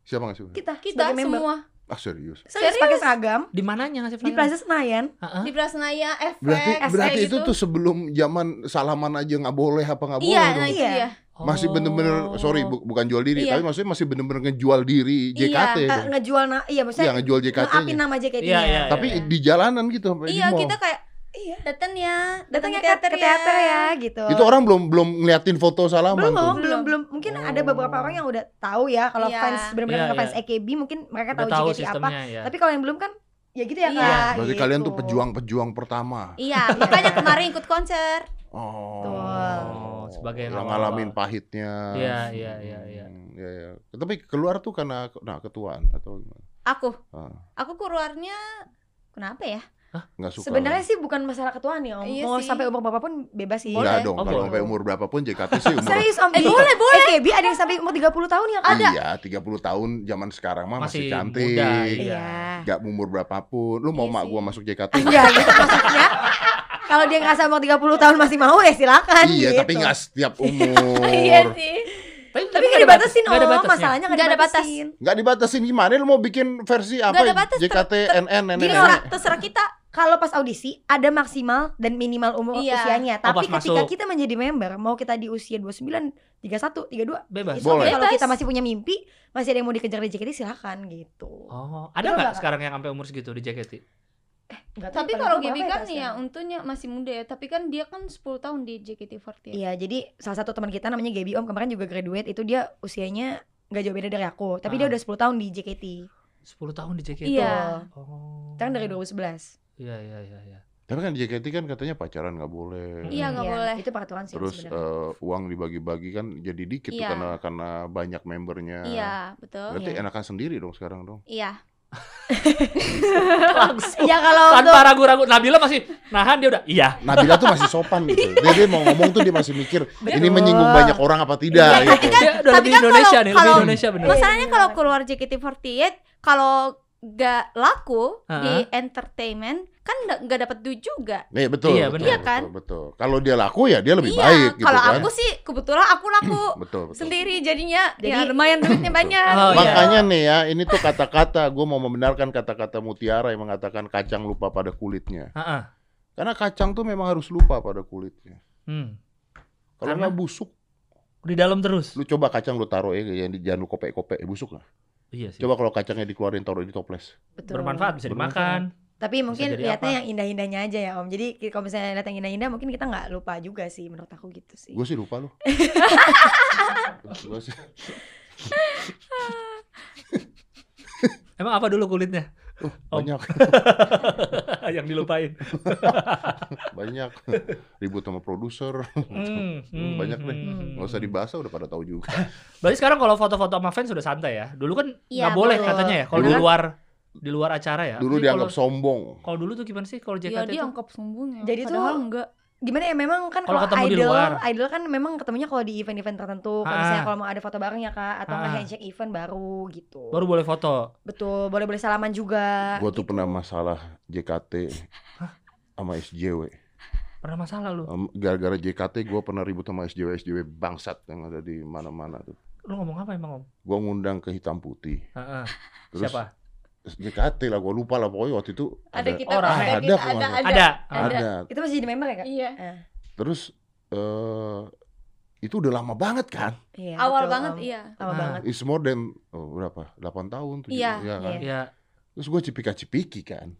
Siapa nggak sih? Kita, kita sebagai member. semua Ah serius. Serius pakai seragam Di mananya ngasih di flyer? Plaza Senayan. Heeh. di Prasnaya, FP, Berarti berarti itu gitu. tuh sebelum zaman salaman aja nggak boleh apa nggak boleh Iya, dong. nah itu Iya. dia. Masih bener-bener sorry bu- bukan jual diri, Iya. tapi maksudnya masih bener-bener ngejual diri Iya, JKT Eh, dong. ngejual na iya Iya maksudnya ngejual ngeapin JKT-nya. nama JKT-nya. Iya, iya, Tapi iya. di jalanan gitu sampai di Iya, mall. kita kayak Iya. datang ya, datang Datangnya ke teater, ke, teater ya gitu. Itu orang belum belum ngeliatin foto salaman belum, tuh. belum, belum. Mungkin ada beberapa orang yang udah tahu ya kalau Iya. fans benar-benar Iya, fans iya. AKB mungkin mereka Udah tahu tahu JKT apa. ya. Tapi kalau yang belum kan ya gitu ya Iya. Kak. Berarti gitu. kalian tuh pejuang-pejuang pertama. Iya, makanya kemarin ikut konser. Oh. Oh, sebagai yang ngalamin pahitnya. Iya, iya, iya, iya. Hmm, iya, iya. Tapi keluar tuh karena nah ketuaan atau gimana? Aku, Ah. aku keluarnya kenapa ya? Nggak suka. Sebenarnya sih bukan masalah ketuaan ya, Om. Iya Mau sih. sampai umur berapapun bebas sih. Enggak Boleh. dong, Oh, kalau sampai umur berapapun JKT sih umur Serius Om? Eh, boleh, boleh. AKB ada yang sampai umur 30 tahun ya kan? Iya, 30 tahun zaman sekarang mah masih, Masih cantik. muda, iya. Iya. Gak umur berapapun. Lu mau Iya mak sih. gua masuk JKT? Enggak gitu maksudnya. Kalau dia nggak umur 30 tahun masih mau ya silakan iya, gitu. tapi nggak setiap umur. Iya sih. Tapi nggak nggak ada dibatasin ada Om, batasnya. masalahnya nggak Nggak ada batas. dibatasin. Nggak dibatasin gimana? Lu mau bikin versi apa? Ada JKT, NN, nenek, Gini, orang- Terserah kita. Kalau pas audisi ada maksimal dan minimal umur Iya. usianya. Oh, Tapi pas ketika masuk. kita menjadi member, mau kita di usia 29, 31, 32, Bebas. it's Boleh. okay. Kalau kita masih punya mimpi, masih ada yang mau dikejar di JKT silahkan gitu. Oh, ada nggak sekarang yang sampai umur segitu di JKT? Tahu Tapi kalau berapa kan Kak, ya untungnya masih muda ya. Tapi kan dia kan 10 tahun di JKT48. Iya, jadi salah satu teman kita namanya Gaby Om kemarin juga graduate itu dia usianya nggak jauh beda dari aku, tapi dia Ah. udah 10 tahun di JKT. 10 tahun di JKT. Iya. Oh. Kan dari 2011. Iya, iya, iya, iya. Tapi kan JKT kan katanya pacaran nggak boleh. Iya, nggak Iya, boleh. Itu peraturan sih Terus eh, uang dibagi-bagi kan jadi dikit tuh Iya. karena karena banyak membernya. Iya, betul. Berarti Iya. enakan sendiri dong sekarang dong. Iya. Langsung. Ya kalau untuk Tanpa ragu-ragu. Nabila masih nahan dia udah. Iya. Nabila tuh masih sopan gitu. Dia, dia mau ngomong tuh dia masih mikir ini Betul. menyinggung banyak orang apa tidak Iya, gitu. Dia udah Tapi lebih kan Indonesia kalau- nih, lebih kalau- Indonesia bener. Masalahnya kalau keluar JKT48 kalau gak laku di Ha-ha. entertainment kan nggak nggak dapat duit juga. Nih betul. Iya, betul, benar. Iya kan? Betul, betul. Kalau dia laku ya dia lebih iya, baik gitu kalau kan. aku sih kebetulan aku laku betul, betul. sendiri jadinya Jadi- ya lumayan duitnya banyak. Oh, iya. Makanya nih ya, ini tuh kata-kata gue mau membenarkan kata-kata Mutiara yang mengatakan kacang lupa pada kulitnya. Heeh. Karena kacang tuh memang harus lupa pada kulitnya. Hmm. Kalau nggak busuk, Di dalam terus. lu coba kacang lu taruh ya yang di jangan lu kopek-kopek, busuk nggak? Iya sih. Coba kalau kacangnya dikeluarin taruh di toples. betul. Bermanfaat bisa dimakan. Tapi mungkin lihatnya yang indah-indahnya aja ya Om. Jadi kalau misalnya lihat yang indah-indah mungkin kita nggak lupa juga sih menurut aku gitu sih. Gue sih lupa sih. Emang apa dulu kulitnya? Om. banyak, yang dilupain. banyak. Ribut sama produser. Hmm, hmm, Banyak deh. hmm. Nggak usah dibahas udah pada tahu juga. Berarti sekarang kalau foto-foto sama fans sudah santai ya. Dulu kan Iya, nggak boleh betul. katanya ya. Kalau di Dulu- luar di luar acara ya. Dulu Jadi dianggap kalau- sombong. Kalau dulu tuh gimana sih kalau Ya JKT dia tuh? angkap sombongnya. Jadi tuh- enggak. Gimana ya memang kan Kalau ketemu di idol, luar. idol kan memang ketemunya kalau di event-event tertentu. Kalau Ah. misalnya kalau mau ada foto bareng ya kak, atau nggak Ah. handshake event baru gitu. Baru boleh foto. Betul, boleh-boleh salaman juga. Gue tuh gitu. pernah masalah JKT sama SJW. Pernah masalah lu. Em, Gara-gara JKT gue pernah ribut sama SJW SJW bangsat yang ada di mana-mana tuh. Lu ngomong apa emang Om? Gue ngundang ke hitam putih. Heeh. Terus Siapa? JKT lah gue lupa lah pokoknya waktu itu Ada kita Oh, ada, rame. kita Ada ada, ada. ada. Ada. ada. Itu masih jadi member ya kak? Iya. Ah, Terus eh itu udah lama banget kan? iya, Awal betul, banget iya. Lama Ah. banget. It's more than oh, berapa? 8 tahun tuh. Iya, kan? iya. Ya. Terus gue cipika-cipiki kan.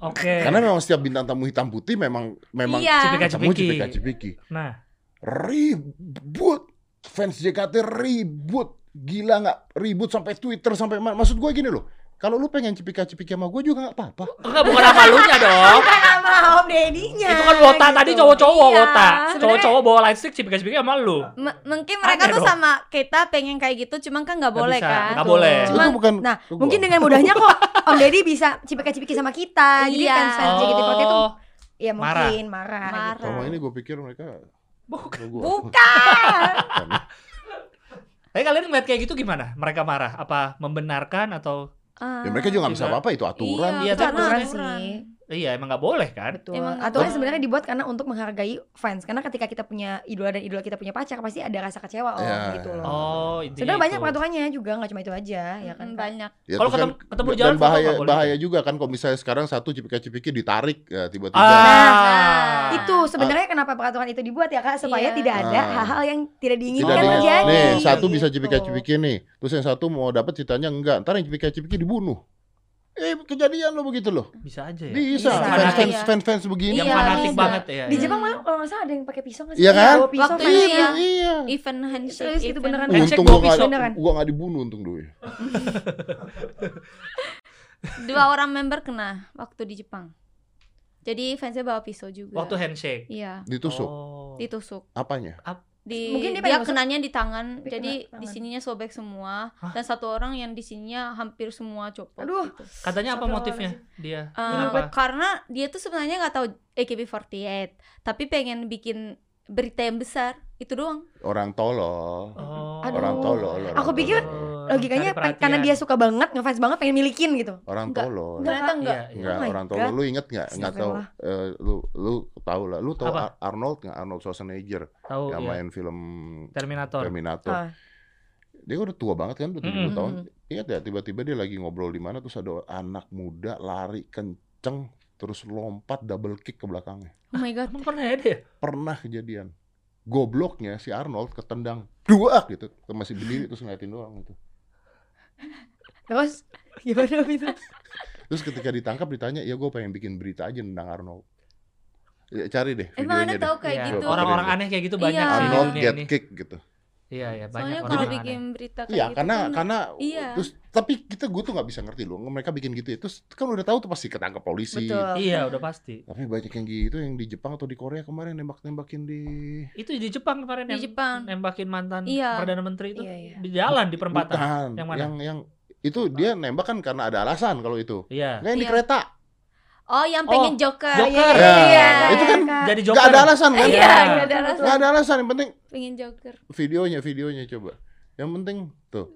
Oke. Karena memang setiap bintang tamu hitam putih memang memang Iya. Cipika-cipiki. cipika-cipiki. Nah, Ribut. Fans JKT ribut. Gila nggak? Ribut sampai Twitter sampai ma- maksud gue gini loh. Kalau lu pengen cipika-cipiki sama gue juga nggak apa-apa. enggak bukan sama lunya dong. Bukan sama Om Deddy-nya. Itu kan wota tadi gitu. cowok-cowok Iya. wota. Cowok-cowok bawa lightstick cipika-cipiki sama lu. M- mungkin mereka Aneh tuh dong. sama kita pengen kayak gitu, cuman kan nggak Nggak boleh bisa, kan. nggak boleh. Cuman- itu bukan Nah, gua. mungkin dengan mudahnya kok Om Deddy bisa cipika-cipiki sama kita. Jadi Iya. fans-fans JKT48 tuh Oh, ya Marah. mungkin marah. Marah. gitu. Selama ini gue pikir mereka bukan. Bukan. Tapi kalian ngeliat kayak gitu gimana? Mereka marah? Apa membenarkan atau Ya mereka juga nggak bisa Juga. apa-apa itu aturan. Iya, itu tapi aturan aturan. sih. Iya emang nggak boleh kan? Betul. Emang Aturan sebenarnya dibuat karena untuk menghargai fans. Karena ketika kita punya idola dan idola kita punya pacar pasti ada rasa kecewa om Ya. gitu loh. Oh, Sebenarnya banyak peraturannya juga nggak cuma itu aja ya kan. Mm, banyak. Ya, Kalau terus kan- ketemu- dan jalan foto bahaya boleh bahaya juga kan kalau misalnya sekarang satu cipika-cipiki ditarik ya tiba-tiba. Ah. Itu sebenarnya kenapa peraturan itu dibuat ya kak supaya Iya. tidak ada Ah. hal-hal yang tidak Tidak diinginkan Oh. di- terjadi. nih satu gitu. bisa cipika-cipiki nih, terus yang satu mau dapat ceritanya enggak, ntar yang cipika-cipiki dibunuh. Eh kejadian lo begitu loh. Bisa aja ya. Bisa, Bisa. fans fans Iya. fans fans begini. Yang Iya, fanatik bisa. banget ya. Di ya. Jepang malah kalau nggak salah ada yang pakai pisau nggak sih? Iya kan? Bawa pisau Waktu kan? itu Iya, ya. iya. Event handshake. Itu beneran. Handshake Untung gua nggak pisau. Beneran. gua nggak dibunuh untung dulu. ya. Dua orang member kena waktu di Jepang. Jadi fansnya bawa pisau juga. Waktu handshake. Iya, Ditusuk. Oh. ditusuk Apanya? Di Mungkin dia dia, kenanya di tangan Dia jadi kena tangan. di sininya sobek semua Hah? dan satu orang yang di sininya hampir semua copot Aduh. gitu. Katanya apa motifnya dia? Kenapa? karena dia tuh sebenarnya nggak tahu AKB48 tapi pengen bikin berita yang besar itu doang Orang tolol. Oh. Aduh. Orang tolol. orang Aku pikir Logikanya karena dia suka banget, ngefans banget, pengen milikin gitu. Orang Enggak. tolol. ternyata enggak Iya, iya. Enggak, Oh orang tolol. Lu inget nggak? Nggak tahu. Astagfirullah. eh, lu lu tahu lah. Lu tahu Apa? Ar- Arnold nggak? Arnold Schwarzenegger Tahu yang ya. main film Terminator. Terminator. Ah. Dia udah tua banget kan, udah 70 Mm-mm. tahun. Ingat ya, tiba-tiba dia lagi ngobrol di mana terus ada anak muda lari kenceng terus lompat double kick ke belakangnya. oh my god Emang pernah ya dia? Pernah kejadian. Gobloknya si Arnold ketendang dua gitu, masih berdiri terus ngeliatin doang gitu. Terus gimana itu? Terus ketika ditangkap ditanya, ya gue pengen bikin berita aja tentang Arnold. Ya, cari deh emang videonya anda tahu deh. kayak Iya. gitu Orang- Orang-orang aneh kayak gitu banyak Iya. Arnold get ini. kick gitu. Iya, iya, banyak soalnya orang kalau aneh. bikin berita kayak Iya, gitu karena kan, karena iya. terus tapi kita gue tuh nggak bisa ngerti loh. Mereka bikin gitu ya. Terus kan udah tahu tuh pasti ketangkap polisi. Betul. Iya, udah pasti. Tapi banyak yang gitu yang di Jepang atau di Korea kemarin nembak-nembakin di Itu di Jepang kemarin di yang Jepang nembakin mantan Iya. perdana menteri itu Iya, iya. di jalan di perempatan. Bukan, Yang mana? Yang yang itu dia nembak kan karena ada alasan kalau itu. Iya. Nggak yang di Iya. kereta. Oh yang pengen joker Joker. Ya, Iya. itu kan Jadi nggak Joker. ada alasan kan? iya Iya. nggak ada alasan Nggak ada alasan. Yang penting pengen joker videonya, videonya coba. Yang penting tuh.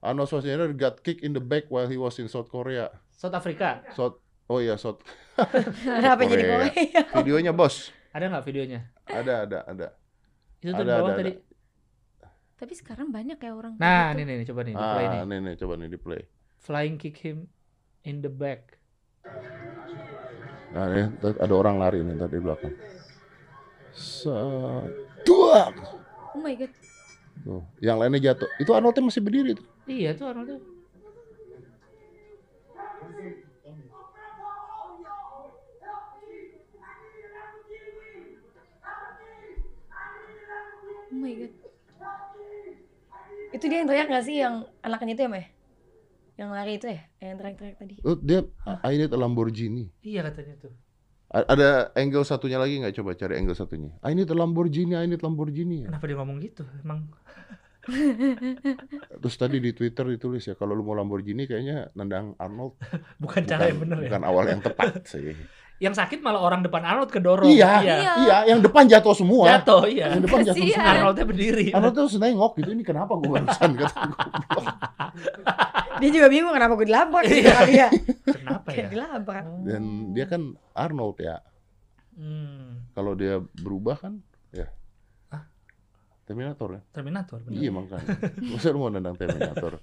Arnold Schwarzenegger got kicked in the back while he was in South Korea. South Africa. South Oh iya, South. Kenapa jadi Korea. Videonya bos. Ada nggak videonya? Ada, ada, ada. Itu tuh Ada, bawah ada, tadi. tapi sekarang banyak ya orang Nah, gitu. ini nih, coba nih, di play nih. Ah, nih nih coba nih di play. Flying kick him in the back. Nah, ini ada orang lari nih tadi di belakang. Setuak. oh my god Tuh, yang lainnya jatuh. Itu Arnoldnya masih berdiri tuh. Iya, tuh Arnold tuh. oh my god Itu dia yang teriak gak sih yang anaknya itu ya, Meh? Yang lari itu ya? Yang teriak-teriak tadi. Oh, dia I need a Lamborghini. Iya katanya tuh. A- Ada angle satunya lagi nggak coba cari angle satunya. I need a Lamborghini, I need Lamborghini. Kenapa dia ngomong gitu? Emang Terus tadi di Twitter ditulis ya kalau lu mau Lamborghini kayaknya nendang Arnold bukan cara yang bener ya. bukan awal yang tepat sih. Yang sakit malah orang depan Arnold kedorong. Iya, iya. Iya. Yang depan jatuh semua. Jatuh, iya. Yang depan jatuh semua. Arnoldnya berdiri. Arnold tuh nengok gitu ini kenapa gue barusan kata gue. Dia juga bingung kenapa gue dilabrak gitu kali ya. Kenapa ya? Dilabrak. Dan dia kan Arnold ya. Hmm, Kalau dia berubah kan ya. Hah? Terminator kan? Terminator bener. Iya makanya. Masa lu mau nendang Terminator?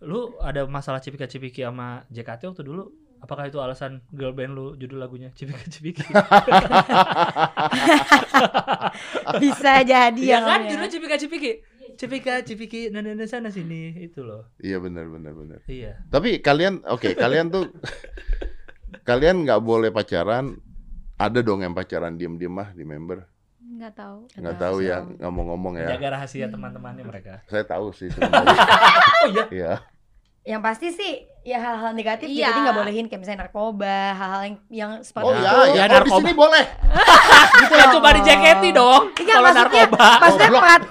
Lu ada masalah cipika-cipiki sama JKT waktu dulu? Apakah itu alasan girl band lu judul lagunya cipika-cipiki? Bisa jadi ya. kan Om, ya. judulnya cipika-cipiki. Cipika-cipiki nana sana sini itu loh. iya benar benar benar. Iya. Tapi kalian oke, kalian tuh kalian nggak boleh pacaran. Ada dong yang pacaran diem-diem mah di member. nggak tahu Nggak tahu ya ngomong-ngomong ya. Jaga rahasia teman-temannya mereka. Saya tahu sih sebenarnya. Oh iya. Iya. Yang pasti sih ya hal-hal negatif Iya. jadi nggak bolehin kayak misalnya narkoba, hal-hal yang yang seperti Oh itu. iya, ya Ya, kalau di narkoba. sini boleh. gitu Ya loh. cuma di JKT dong. Iya, Kalau narkoba. Maksudnya Goblok.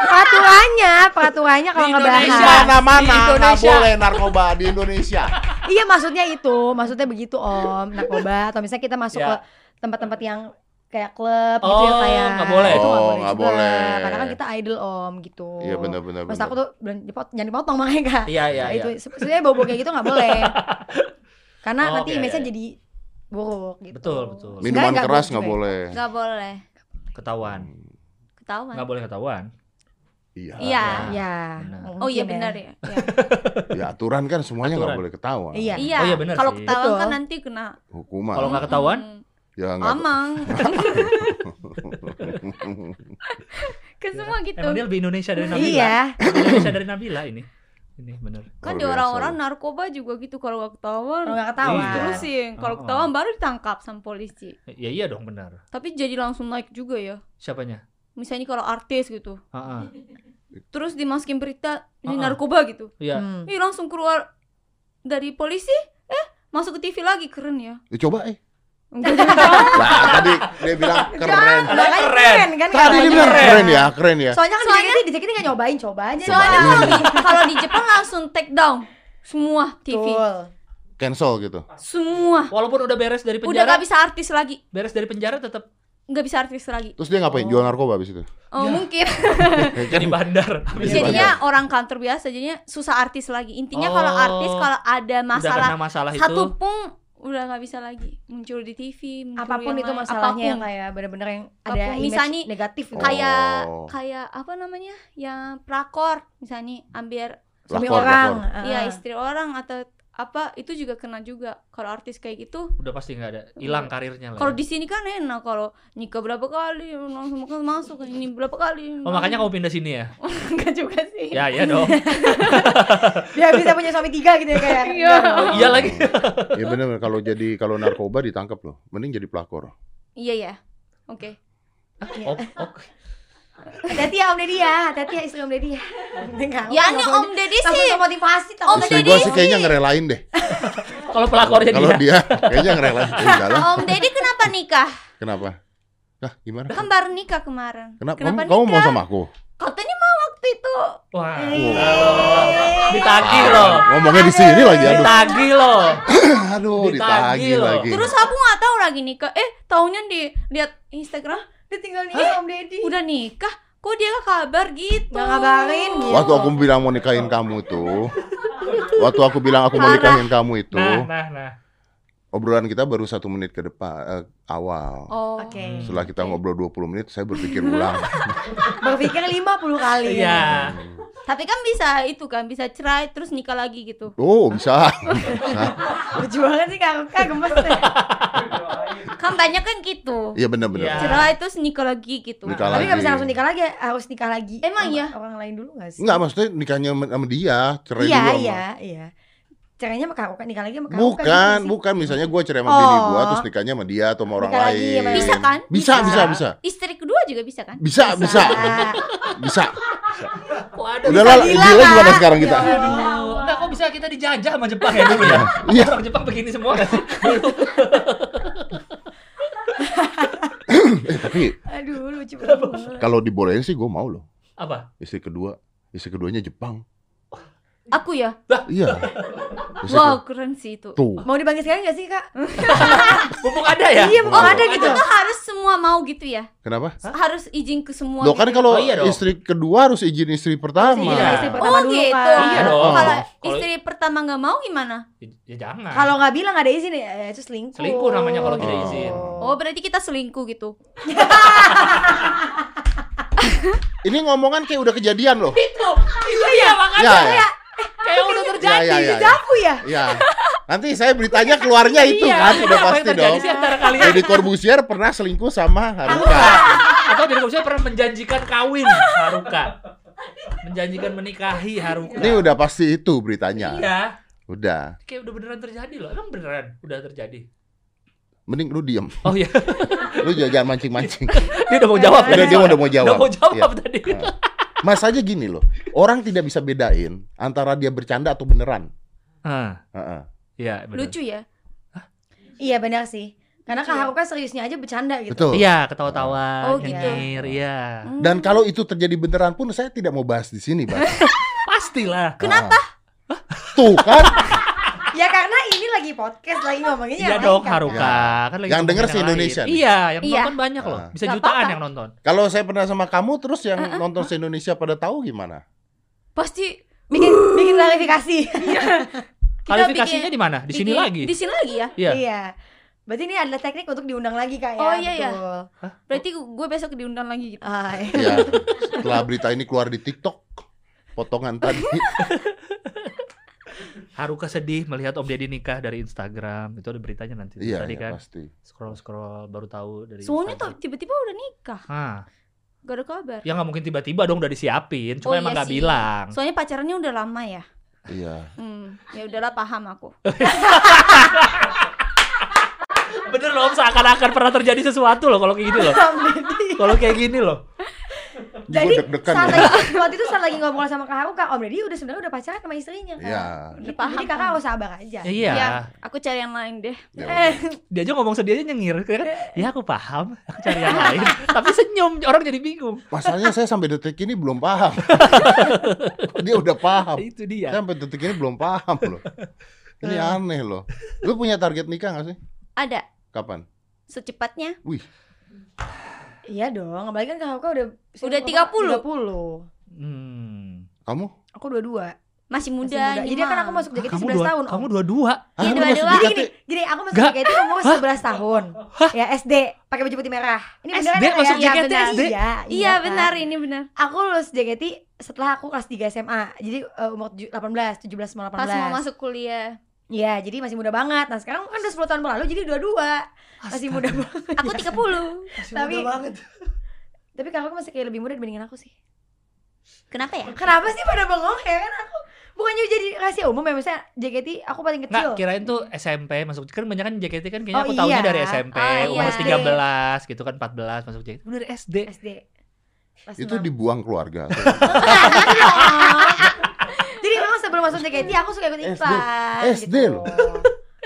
Perat, peraturannya, peraturannya kalau ngebahas. Indonesia. Di mana-mana nggak Indonesia. boleh narkoba di Indonesia. Iya maksudnya itu, maksudnya begitu om narkoba atau misalnya kita masuk Ya. ke tempat-tempat yang kayak klub gitu ya Oh, kayak nggak boleh. itu nggak Oh, boleh nggak juga. boleh. karena kan kita idol om gitu Iya benar-benar. Maksud aku tuh jangan dipotong makanya kak Iya iya Nah, iya. itu se- sebenarnya bobo kayak gitu nggak boleh karena Oh, nanti iya, image-nya iya. jadi buruk gitu Betul, betul. Minuman nggak keras nggak boleh. nggak boleh Ketahuan. ketahuan Nggak boleh ketahuan. Iya. Iya. Iya Benar. mungkin oh iya ya. benar ya, ya. Ya aturan kan semuanya nggak boleh ketahuan. Iya. iya Oh, iya benar kalau sih. ketahuan kan nanti kena Hukuman. Kalau nggak ketahuan, Hmm, ya nggak. amang ke semua gitu emang dia lebih Indonesia dari Nabila. iya Indonesia dari Nabila ini. Ini bener. kan di orang-orang narkoba juga gitu kalau nggak ketahuan kalau nggak ketahuan Iya. terusin kalau Oh, oh. ketahuan baru ditangkap sama polisi Ya iya dong benar. tapi jadi langsung naik juga ya Siapanya? misalnya kalau artis gitu Heeh. Terus dimasukin berita ini Ah, ah. narkoba gitu Iya. Hmm. Ih langsung keluar dari polisi eh masuk ke TV lagi keren ya Ya, coba eh. Enggak jangan Nah, tadi dia bilang keren. Makanya Keren. keren kan Tadi dia bilang Keren. keren ya, keren ya. Soalnya kan Soalnya- di JKT, nggak nyobain, coba aja. Soalnya kalau di, kalau di Jepang langsung take down semua TV. Betul. Cancel gitu. Semua. Walaupun udah beres dari Udah penjara, gak bisa artis lagi. beres dari penjara tetap Nggak bisa artis lagi. Terus dia ngapain? Jual narkoba abis itu. Oh, Ya. mungkin. jadi bandar. Jadi Jadinya orang kantor biasa jadinya susah artis lagi. Intinya kalau Oh. artis kalau ada masalah masalah itu. satu pun udah nggak bisa lagi muncul di TV, muncul Apa pun yang itu lain. masalahnya Apa pun. kayak bener-bener yang ada Apa pun. image Misalnya negatif gitu. Oh. kayak kayak apa namanya yang prakor misalnya ambil suami orang. lakor. ya Ah. istri orang atau apa itu juga kena juga kalau artis kayak gitu udah pasti nggak ada hilang karirnya lah. kalau ya. di sini kan enak kalau nikah berapa kali langsung makan masuk ini berapa kali Oh makanya kamu pindah sini ya? enggak juga sih Ya iya dong. Biar bisa punya suami tiga gitu ya kayak. Iya. Oh, iya lagi. Ya bener kalau jadi kalau narkoba ditangkap loh. Mending jadi pelakor. iya ya oke Oh, oh. Hati-hati ya Om Deddy ya, hati-hati ya istri Om Deddy ya. Ya ini om deddy sih motivasi Om Istri Deddy sih kayaknya ngerelain deh. Kalau pelakornya Kalau dia. dia kayaknya ngerelain. Udah lah. om deddy kenapa nikah Kenapa? Hah, gimana? kan baru nikah kemarin Kenapa? kenapa Kamu, kamu mau nikah sama aku? katanya mau waktu itu Wah. Eh. Ditagih Ah, loh. Ngomongnya di sini lagi aduh. Ditagih loh. Aduh, Ditagih ditagih loh. lagi. terus aku nggak tahu lagi nikah eh taunya di lihat Instagram Dia tinggal nikah Om Deddy. udah nikah kok dia gak kabar gitu Nggak ngabarin gitu. Waktu aku bilang mau nikahin kamu tuh, waktu aku bilang aku mau nikahin kamu itu, Nah, nah, nah. Obrolan kita baru satu menit ke depan eh, awal. oh Oke. Setelah kita ngobrol 20 menit, saya berpikir ulang. Berpikir 50 kali. Iya. tapi kan bisa itu kan bisa cerai terus nikah lagi gitu Oh, bisa. Lucu banget sih Kak Kak gemes deh. kan banyak kan gitu Iya benar-benar. Iya. cerai terus nikah lagi gitu Nikah Tapi nggak bisa langsung nikah lagi, harus nikah lagi. Emang iya? Orang lain dulu nggak sih? Enggak, maksudnya nikahnya sama dia, cerai Iya, dulu sama. iya, iya. Caranya sama Kak nikah lagi sama Kak Bukan, gitu bukan misalnya gua cerai sama bini gua Oh. terus nikahnya sama dia atau sama orang Nikah lagi lain. sama bisa kan Bisa, bisa, bisa. istri kedua juga bisa kan Bisa, bisa. Bisa. Waduh. Udah lah, gila, gimana sekarang kita? Ya Aduh. Enggak kok bisa kita dijajah sama Jepang ya dulu ya? Iya. Orang Jepang begini semua? Dulu. Eh, tapi Aduh, lucu banget. kalau dibolehin sih gua mau loh. Apa? Istri kedua, istri keduanya Jepang. Aku ya Iya. Istri wow ke- keren sih itu Tuh. Mau dipanggil sekarang nggak sih, Kak? Mumpung ada ya? Iya, mumpung ada gitu. itu harus semua mau gitu ya Kenapa? harus izin ke semua Loh kan gitu. kalau Oh, iya dong. istri kedua harus izin istri pertama. Iya, istri oh pertama dulu, gitu Kak. Iya dong. kalau istri pertama nggak mau gimana Ya, ya jangan. Kalau nggak bilang nggak ada izin ya, ya itu selingkuh. Selingkuh namanya kalau tidak izin. oh berarti kita selingkuh gitu Ini ngomongan kayak udah kejadian loh. itu, itu ya makanya Ya, ya. Kayak udah terjadi. Ya, ya, ya. Jafu ya? Ya. Nanti saya beritanya keluarnya itu Iya, kan, iya, udah pasti terjadi dong. sih antara kalian? Deddy Corbuzier pernah selingkuh sama Haruka. Atau dari saya pernah menjanjikan kawin Haruka. Menjanjikan menikahi Haruka. Ini udah pasti itu beritanya. Iya. Udah. Kayak udah beneran terjadi loh. Emang beneran udah terjadi. Mending lu diem. Oh iya. Lu jangan jangan mancing-mancing. Dia udah mau jawab Udah dia udah mau jawab. Udah mau jawab Iya. tadi. Mas aja gini loh. Orang tidak bisa bedain antara dia bercanda atau beneran. Ah, Heeh. iya bener. lucu ya Iya benar sih. Karena Kak Lucu ya? Haruka seriusnya aja bercanda gitu. Betul. Iya, ketawa-tawa, Oh, gitu. nyengir, iya. Hmm. Dan kalau itu terjadi beneran pun saya tidak mau bahas di sini, Bang. Pastilah. Kenapa? Tuh kan, Ya karena ini lagi podcast lagi ngomongin Iya yang dong kan, Haruka. Kak. Kan lagi Yang denger lain. Indonesia nih. Iya, yang Iya. nonton banyak loh. Ah. Bisa Nggak jutaan apa-apa. yang nonton. kalau saya pernah sama kamu terus yang nonton se Indonesia pada tahu gimana? pasti Bikin bikin klarifikasi. Klarifikasinya bikin- di mana? Di sini lagi. di sini lagi ya Iya. Iya. Berarti ini adalah teknik untuk diundang lagi Kak ya. Oh, iya, iya. berarti gue besok diundang lagi gitu Ah, iya. Ya, setelah berita ini keluar di TikTok, potongan tadi. Haruka sedih melihat Om Deddy nikah dari Instagram. Itu ada beritanya nanti. Iya, Tadi iya, kan pasti. scroll-scroll baru tahu dari soalnya tuh tiba-tiba udah nikah Ah, gak ada kabar ya nggak mungkin tiba-tiba dong udah disiapin. Cuma Oh, emang iya nggak sih. bilang. soalnya pacarannya udah lama ya Iya. hmm, ya udahlah paham aku Bener loh, Om, seakan-akan pernah terjadi sesuatu loh kalau kayak gitu loh. Kalau kayak gini loh. Jadi deg-degan saat ya. lagi, waktu itu saat lagi ngobrol sama Kak Haruka, Om Deddy udah sebenarnya udah pacaran sama istrinya kan. Iya. Gitu. paham, Jadi kakak harus sabar aja. Ya, iya. Ya, aku cari yang lain deh. Ya Eh, Dia aja ngomong sedih aja nyengir. Kan, ya aku paham. Aku cari yang lain. Tapi senyum. Orang jadi bingung. Masalahnya saya sampai detik ini belum paham. Dia udah paham. Itu Saya dia. sampai detik ini belum paham loh. Ini aneh loh. Lu punya target nikah gak sih? Ada Kapan? secepatnya. Wih, iya dong, apalagi kan Kak Haruka udah Udah 30. 30. Hmm. kamu? Aku dua-dua. masih Masih muda. muda. Jadi kan aku masuk JKT 11 dua, tahun. kamu Om. dua-dua. Hah, Iya, Jadi JKT? gini, gini aku masuk Nggak. JKT umur 11 tahun. Ya SD, pakai baju putih merah. Ini ya, Kak, masuk ya? JKT, benar. SD? Iya, Iya kan? benar ini benar. Aku lulus JKT setelah aku kelas 3 SMA. Jadi eh, umur tujuh- 18, 17 mau 18. Pas mau masuk kuliah. Iya, jadi masih muda banget. Nah, sekarang kan udah 10 tahun berlalu jadi dua-dua. Masih muda banget. Aku 30. Tapi Tapi kakak masih kayak lebih muda dibandingin aku sih. Kenapa ya? Kenapa sih pada bengong ya kan aku bukannya jadi rahasia umum ya misalnya JKT aku paling kecil. Nggak, kirain tuh SMP masuk kan banyak kan JKT kan kayaknya Oh, aku tahunya iya. dari SMP, Oh, umur iya. 13 gitu kan 14 masuk JKT. Udah dari SD. SD. Itu enam. dibuang keluarga. Sebelum masuk JKT aku suka ikut iklan SD gitu. loh.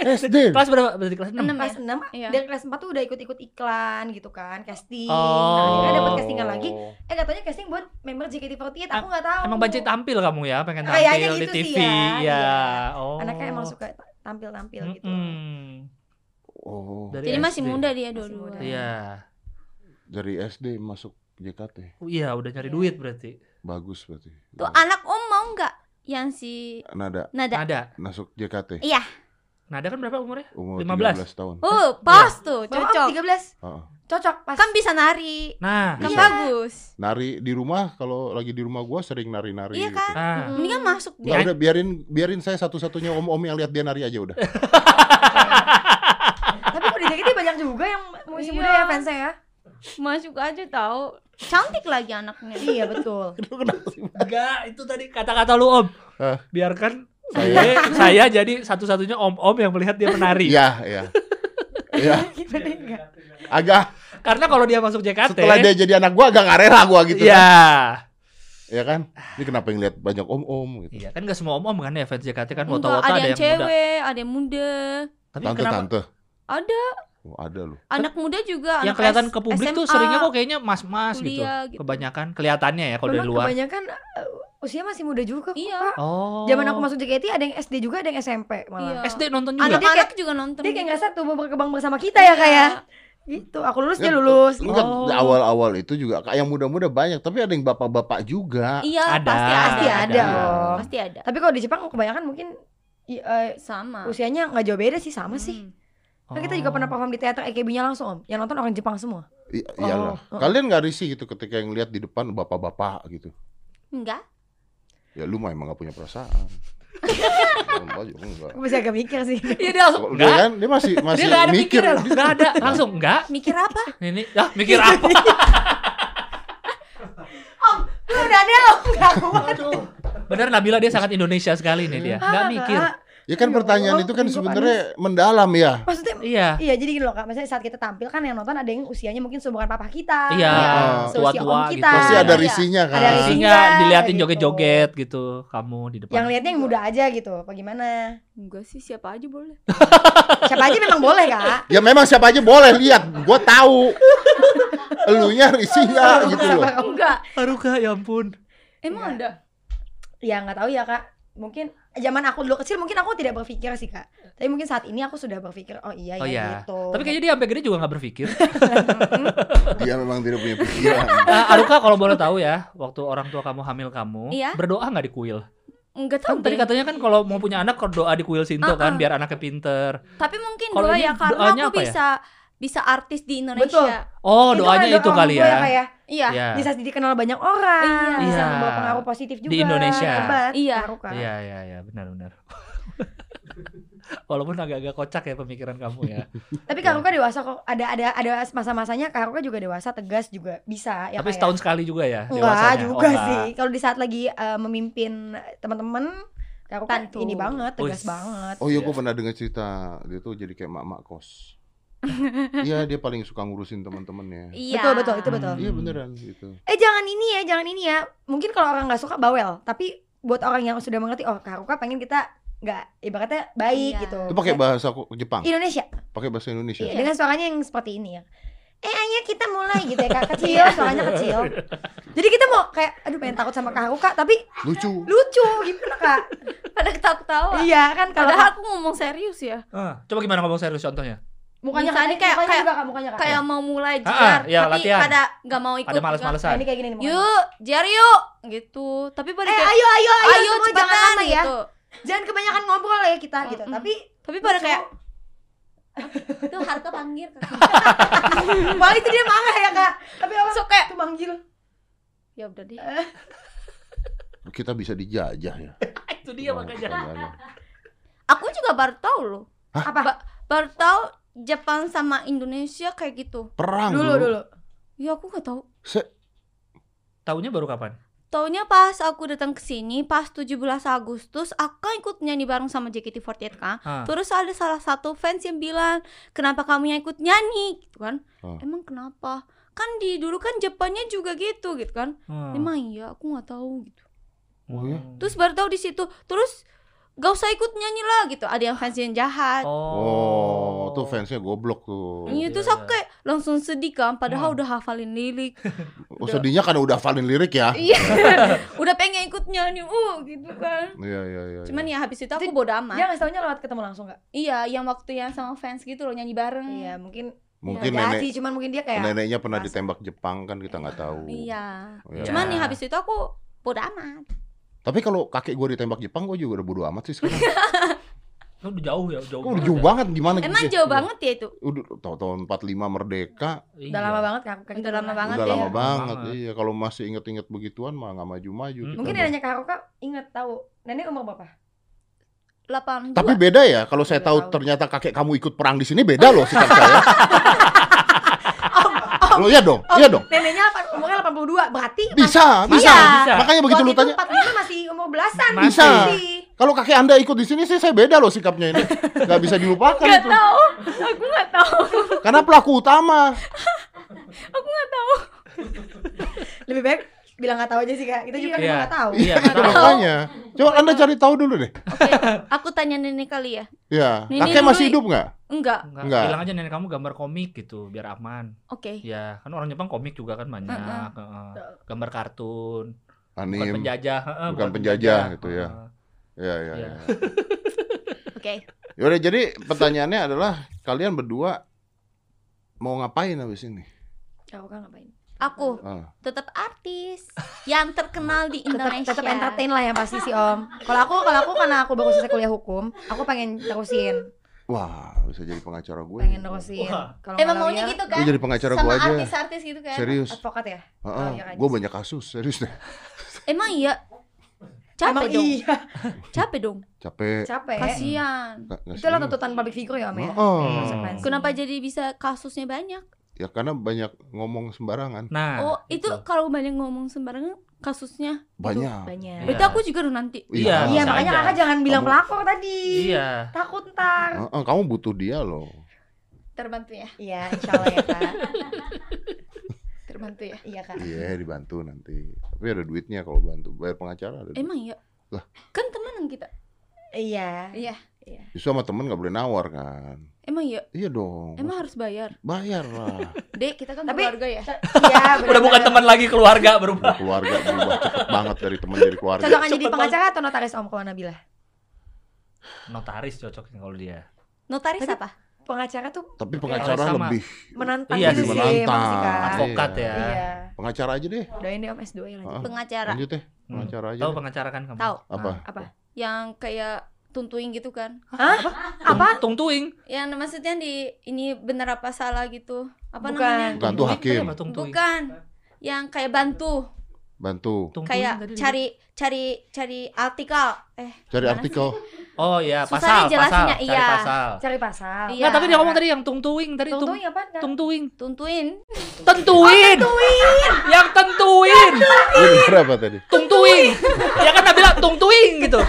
SD. Kelas berapa? Berarti kelas 6. Enam. Kelas 6 Iya. dan kelas 4 tuh udah ikut-ikut iklan gitu kan, casting. Oh. Nah, akhirnya dapat castingan lagi. Eh katanya casting buat member JKT48, aku nggak tahu. Emang banci tampil kamu ya, pengen tampil Kayaknya di gitu TV. sih ya, ya. Oh. Anaknya emang suka tampil-tampil gitu. Mm-mm. Oh, Dari Jadi masih SD. muda dia Masih dua-dua. muda. Iya. dari SD masuk JKT. Oh, iya, udah nyari Iya. duit berarti. Bagus berarti. Tuh anak om mau nggak yang si Nada Nada? Nada. masuk JKT Iya. Nada kan berapa umurnya? umur 15. 13 tahun. Oh, pas tuh, Bapak cocok. 13. Heeh. Cocok pas. Kan bisa nari. Nah, Kan Bisa. bagus. Nari di rumah kalau lagi di rumah gua sering nari-nari Iya gitu. kan? nah. Ini kan masuk deh. udah biarin biarin saya satu-satunya om-om yang lihat dia nari aja udah. Tapi di JKT banyak juga yang masih Iya. muda ya fansnya ya. Masuk aja tahu. Cantik lagi anaknya. Iya betul. Enggak, itu tadi kata-kata lu Om. Hah? Biarkan saya, saya jadi satu-satunya om-om yang melihat dia menari. Iya, iya. Iya, enggak? agak Karena kalau dia masuk JKT, setelah dia jadi anak gua agak nggak rela gua gitu Iya. kan. Ya kan? Ini kenapa yang lihat banyak om-om gitu. Iya, kan gak semua om-om kan ya fans JKT kan foto-foto ada ada yang yang muda. cewek, ada yang muda. Tapi kenapa Tante-tante. Ada Oh, ada loh. anak muda juga. yang anak kelihatan S- ke publik tuh SMA, seringnya kok kayaknya mas-mas gitu. kuliah gitu. Kebanyakan kelihatannya ya kalau dari luar. kebanyakan uh, usia masih muda juga kok, Iya. Pak. Oh. Zaman aku masuk JKT ada yang SD juga, ada yang SMP malah. Iya. SD nonton juga. Anak-anak juga nonton. Dia kayak ngerasa tumbuh berkembang bersama kita ya kayak. Gitu. Aku lulus dia lulus. Enggak, Oh. awal-awal itu juga kayak yang muda-muda banyak, tapi ada yang bapak-bapak juga. Iya, Ada. pasti ada. Pasti ada, Om. Pasti ada. Tapi kalau di Jepang kebanyakan mungkin i- eh, Sama. usianya nggak jauh beda sih, sama sih. Kan kita juga pernah perform di teater EKB-nya langsung, Om. Yang nonton orang Jepang semua. I- iyalah. Oh. Kalian nggak risih gitu ketika yang lihat di depan bapak-bapak gitu. Enggak. Ya lu mah emang gak punya perasaan. Enggak juga enggak. Aku masih agak mikir sih. Iya dia langsung Dia enggak. kan dia masih masih Dia enggak ada mikir. mikir, enggak ada. Langsung enggak. Mikir apa? Ini ya mikir apa? Lu udah ada Om. Nggak kuat. Bener Nabila dia sangat Indonesia sekali nih dia. Enggak Ah, mikir. Ya kan Ya pertanyaan Allah, itu kan sebenarnya mendalam ya. Maksudnya Iya. Iya jadi gini loh kak, maksudnya saat kita tampil kan yang nonton ada yang usianya mungkin seumuran papa kita Iya, ya, seusia tua-tua gitu. kita Pasti ada Iya. risinya kan. Ada risinya. Isinya diliatin gitu. joget-joget gitu kamu di depan. Yang lihatnya yang muda aja gitu, apa gimana Enggak sih, siapa aja boleh. Siapa aja memang boleh kak Ya memang siapa aja boleh lihat, gua tahu. Elunya risih nggak gitu loh. Enggak. Haruka ya ampun. Emang ada? Ya nggak tahu ya kak Mungkin zaman aku dulu kecil mungkin aku tidak berpikir sih kak Tapi mungkin saat ini aku sudah berpikir, oh iya Oh ya iya. gitu Tapi kayaknya dia sampai gede juga nggak berpikir. Dia memang tidak punya pikiran. Ah, Aruka kalau boleh tahu ya, waktu orang tua kamu hamil kamu, Iya. berdoa nggak di kuil? Enggak Kan tahu tadi deh. katanya kan kalau mau punya anak doa di kuil Sinto kan Uh-uh. biar anaknya pinter. Tapi mungkin Kalau doa ya karena doanya aku ya? bisa bisa artis di Indonesia. Oh, Itu doanya kan itu doa kali tua ya. Kak, ya. Iya. Iya. Bisa dikenal banyak orang Iya. Bisa Iya. membawa pengaruh positif juga Indonesia. Hebat Iya. Haruka. Iya, iya, iya, benar-benar. Walaupun agak-agak kocak ya pemikiran kamu ya. Tapi Kak Haruka dewasa kok Ada ada ada masa-masanya Kak Haruka juga dewasa, tegas juga bisa ya Tapi Kak, ya? setahun sekali juga ya Enggak dewasanya. juga Oh, sih. Kalau di saat lagi eh, memimpin teman-teman, Kak Haruka Tentu. ini banget, tegas Wih. banget. Oh iya, Iya. gua pernah dengar cerita dia tuh jadi kayak mak-mak kos. Iya dia paling suka ngurusin teman-temannya. Iya. Betul betul itu betul. Iya beneran gitu. Eh jangan ini ya, jangan ini ya. Mungkin kalau orang nggak suka bawel, tapi buat orang yang sudah mengerti, oh Kak Haruka pengen kita nggak ibaratnya baik Iya. gitu. Itu pakai Kayak bahasa Jepang, Indonesia. pakai bahasa Indonesia. Iya, dengan suaranya yang seperti ini ya. Eh ayo kita mulai gitu ya kak kecil, suaranya kecil. Jadi kita mau kayak, aduh pengen takut sama Kak Haruka, tapi Lucu. lucu gimana kak? Pada ketawa-ketawa. Iya kan kalau Padahal aku ngomong serius ya. Ah, coba gimana ngomong serius contohnya? Mukanya Misalnya kayak kayak- juga kak mukanya kak. Kayak mau mulai Ah, jar, iya, tapi latihan. pada nggak mau ikut. Ada juga. males-malesan. Nah, ini kayak gini nih. Yuk, jar yuk, gitu. Tapi pada Eh kayak, ayo ayo ayo, ayo semua cepetan jangan lama ya. gitu. Jangan kebanyakan ngobrol ya kita gitu. Tapi Tapi pada kayak itu harta panggil kan. Malah itu dia marah ya kak. Tapi orang So kayak tuh manggil. ya udah deh. Kita bisa dijajah ya. Itu dia makanya. Aku juga baru tahu loh. Apa? Ba- baru tahu Jepang sama Indonesia kayak gitu. Perang Dulu dulu. Ya aku nggak tahu. Se- Taunya baru kapan? Taunya pas aku datang ke sini pas 17 Agustus aku ikut nyanyi bareng sama JKT48 kan. Ah. Terus ada salah satu fans yang bilang, "Kenapa kamu yang ikut nyanyi?" gitu kan. Ah. Emang kenapa? Kan di dulu kan Jepangnya juga gitu gitu kan. Hmm. Emang iya, aku nggak tahu gitu. Oh ya? Terus baru tahu di situ. Terus gak usah ikut nyanyi lah gitu. Ada yang fans yang jahat. Oh, tuh fansnya goblok tuh. Iya, terus aku kayak langsung sedih kan, padahal Hmm. udah hafalin lirik. Oh, sedihnya karena udah hafalin lirik ya. Iya, udah pengen ikut nyanyi, uh gitu kan. Iya iya iya. Cuman iya. ya habis itu aku bodo amat. Dia ngasih taunya lewat ketemu langsung kak. Iya, yang waktu yang sama fans gitu loh nyanyi bareng. Iya mungkin. mungkin ya, nenek sih, cuman mungkin dia kayak. neneknya pernah ditembak Jepang kan kita nggak tahu. Iya. Iya. Cuman Ya. nih habis itu aku bodo amat. Tapi kalau kakek gue ditembak Jepang gue juga udah bodo amat sih sekarang. Lu udah jauh ya, jauh. Kok udah banget jauh ya? banget gimana Emang gitu? jauh banget ya itu. Udah tahun tahun 45 merdeka, Iya. Udah lama banget. Kak, Udah kita lama banget udah ya. lama banget. Iya, kalau masih inget-inget begituan mah nggak maju-maju. Hmm. kita Mungkin neneknya Kak Haruka inget tahu. Nenek umur berapa? 8 Tapi beda ya, kalau saya tahu tahu. ternyata kakek kamu ikut perang di sini beda loh sikap saya. Lo iya dong, Oh, iya dong. Neneknya 8, umurnya 82. Berarti Bisa, bisa. Iya. Bisa. Makanya begitu lu tanya, 45 masih umur belasan. Bisa. Kalau kakek Anda ikut di sini sih saya beda loh sikapnya ini. Gak bisa dilupakan Gak itu. tahu. Aku gak tahu. Karena pelaku utama. Aku gak tahu. Lebih baik bilang nggak tahu aja sih kak. Kita juga Iya. nggak tahu. Iya, Itu betul. makanya. Coba Anda cari tahu dulu deh. Oke, aku tanya nenek kali ya. Ya, kakek dulu- masih hidup nggak? Enggak. Enggak, Enggak. bilang aja nenek kamu gambar komik gitu biar aman. Oke. Ya, kan orang Jepang komik juga kan banyak. Heeh. heeh. Gambar kartun, bukan Anim. penjajah, heeh, Bukan penjajah gitu ya. Heeh. Ya, ya, Iya. ya. Oke. Yaudah, jadi pertanyaannya adalah kalian berdua mau ngapain habis ini? Kak Haruka ngapain? Aku Ah. tetap artis yang terkenal di Indonesia. tetap entertain lah yang pasti sih Om. Kalau aku kalau aku karena aku baru selesai kuliah hukum, aku pengen terusin, Wah, bisa jadi pengacara gue. pengen terusin. Kalau Emang maunya lawyer, gitu kan? Gue jadi pengacara Sama gue aja. artis-artis gitu kan? Serius. Advokat ya? Heeh, lawyer aja gue sih. banyak kasus, serius deh. Emang iya. Capek Emang dong. iya, Capek dong. Capek. capek. Nggak Itulah tuntutan public figure ya Om ya. Heeh. Konsekuensi. Kenapa jadi bisa kasusnya banyak? Ya karena banyak ngomong sembarangan. Nah, oh, itu kalau banyak ngomong sembarangan kasusnya Banyak. Banyak. Iya. Berarti aku juga dong nanti. Iya, Iya bisa makanya aja. kakak jangan bilang Kamu- pelakor tadi. Iya. Takut ntar. Heeh, kamu butuh dia loh. Terbantu ya. Iya, insya Allah ya kak. Terbantu ya. Iya kak. Iya, dibantu nanti. Tapi ada duitnya kalau bantu. Bayar pengacara ada. duit. Emang iya. Lah. Kan temenan kita. Iya. Iya. Justru sama temen gak boleh nawar kan. Emang iya. Iya dong. Emang harus bayar. Bayar lah. Dek, kita kan Tapi- keluarga ya. Iya. Udah bukan teman lagi keluarga berubah. keluarga berubah cepet banget dari teman jadi keluarga. Cocokan jadi pengacara atau notaris Om kalau Nabila? Notaris cocoknya kalau dia. Notaris Tapi- apa? Pengacara tuh Tapi pengacara sama. lebih menantang Iya gitu sih. Menantang. sih. Advokat ya. Iya. pengacara aja deh. Doain deh Om S2 ya lanjut. Heeh. Pengacara. Lanjut deh. Hmm. Pengacara aja. Tahu pengacara kan kamu? Tahu. Apa? Apa? Yang kayak tuntuin gitu kan. Hah? Apa? Tung tuing. Yang maksudnya di ini bener apa salah gitu. Apa Bukan. namanya? Bukan tuh hakim. Apa? Bukan. Yang kayak bantu, Bantu. Kayak tadi cari cari cari artikel. Eh, Cari artikel. Oh iya, Susah pasal, nih jelasinnya, pasal, iya. cari pasal. Cari pasal. Iya. Nah, tapi dia ngomong tadi yang tung tuing tadi tung Tungguin apa? tung tuing. tuntuin. Tentuin. Yang tentuin. Lu denger apa tadi? Tung tuing. Ya kan Nabila tung tuing gitu.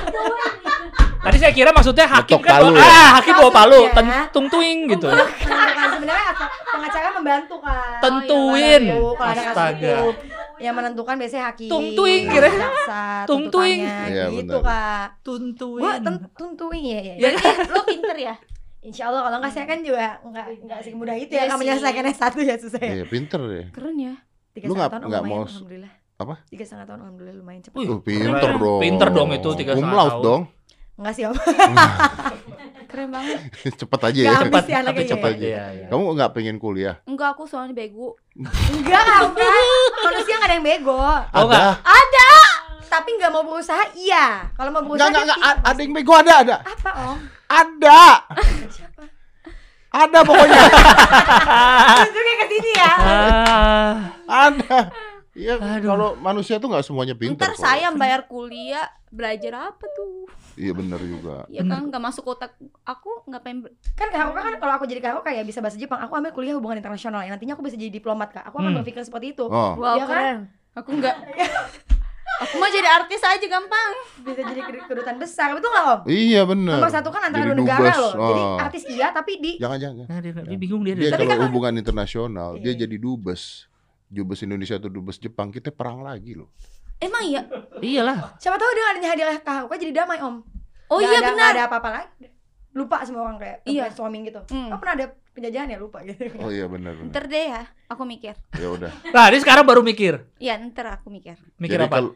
Tadi saya kira maksudnya hakim kan palu bawa, ya? ah hakim bawa palu, Maksudnya- ten- tung tuing gitu. Menentukan sebenarnya apa? pengacara membantu kan. Tentuin. Membantu kalau ada kasus hukum. Yang menentukan biasanya hakim. Tung tuing, kira. jaksa, Tung tuing. tuntutannya, Iya, gitu kak. Tuntuin. Gua tuntuing ya, ya. Berarti lo pinter ya? Insya Allah kalau nggak saya kan juga nggak nggak semudah itu Iya ya. Sih. menyelesaikan S1 ya susah ya. Iya, pinter deh. Keren ya. Tiga Lu nggak- tahun nggak mau- alhamdulillah. apa? Tiga setengah tahun alhamdulillah lumayan cepet. Wih, Tuh, pinter dong. Pinter dong itu tiga setengah tahun. dong. Enggak sih om. Keren banget. Cepet aja ya. Cepat, sih anaknya tapi ya. cepat iya, iya. Kamu nggak pengen kuliah? Enggak aku soalnya bego. Enggak, enggak. Manusia nggak ada yang bego. Oh, nggak? ada. Tapi nggak mau berusaha, iya. Kalau mau berusaha, nggak, dia nggak. pintar. A- Ada yang bego, ada, ada. Apa om? Ada. Siapa? Ada pokoknya. Tunjuknya ke sini ya. Ah, ada. Iya, kalau manusia tuh nggak semuanya pinter. Ntar kok. saya yang bayar kuliah belajar apa tuh? Iya bener juga. Ya kan nggak masuk otak aku nggak pengen Kan Kahoka kan kalau aku jadi Kahoka ya bisa bahasa Jepang. Aku ambil kuliah hubungan internasional. Yang nantinya aku bisa jadi diplomat kak. Aku akan Hmm. berpikir seperti itu. Oh, Wow Iya kan? keren. Aku nggak. aku mau jadi artis aja gampang. Bisa jadi kedut- kedutaan besar. Betul nggak om? iya bener. Nomor satu kan antara Jadi dua negara loh. Jadi Oh. artis iya tapi di Jangan jangan. Nah, dia, dia bingung dia. Dia kalau kan- hubungan internasional, dia Iya. jadi dubes. Dubes Indonesia atau dubes Jepang, kita perang lagi loh. Emang iya? Iyalah. siapa tahu dengan adanya hadiah Kahoka jadi damai om. Oh Nggak iya ada- benar. nggak ada apa-apa lagi. Lupa semua orang kayak Iya. brainstorming gitu. Hmm. Oh pernah ada penjajahan ya lupa gitu. Oh iya bener. Ntar deh ya, aku mikir. Ya udah. Nah, dia sekarang baru mikir. Iya ntar aku mikir. Mikir jadi apa? kalau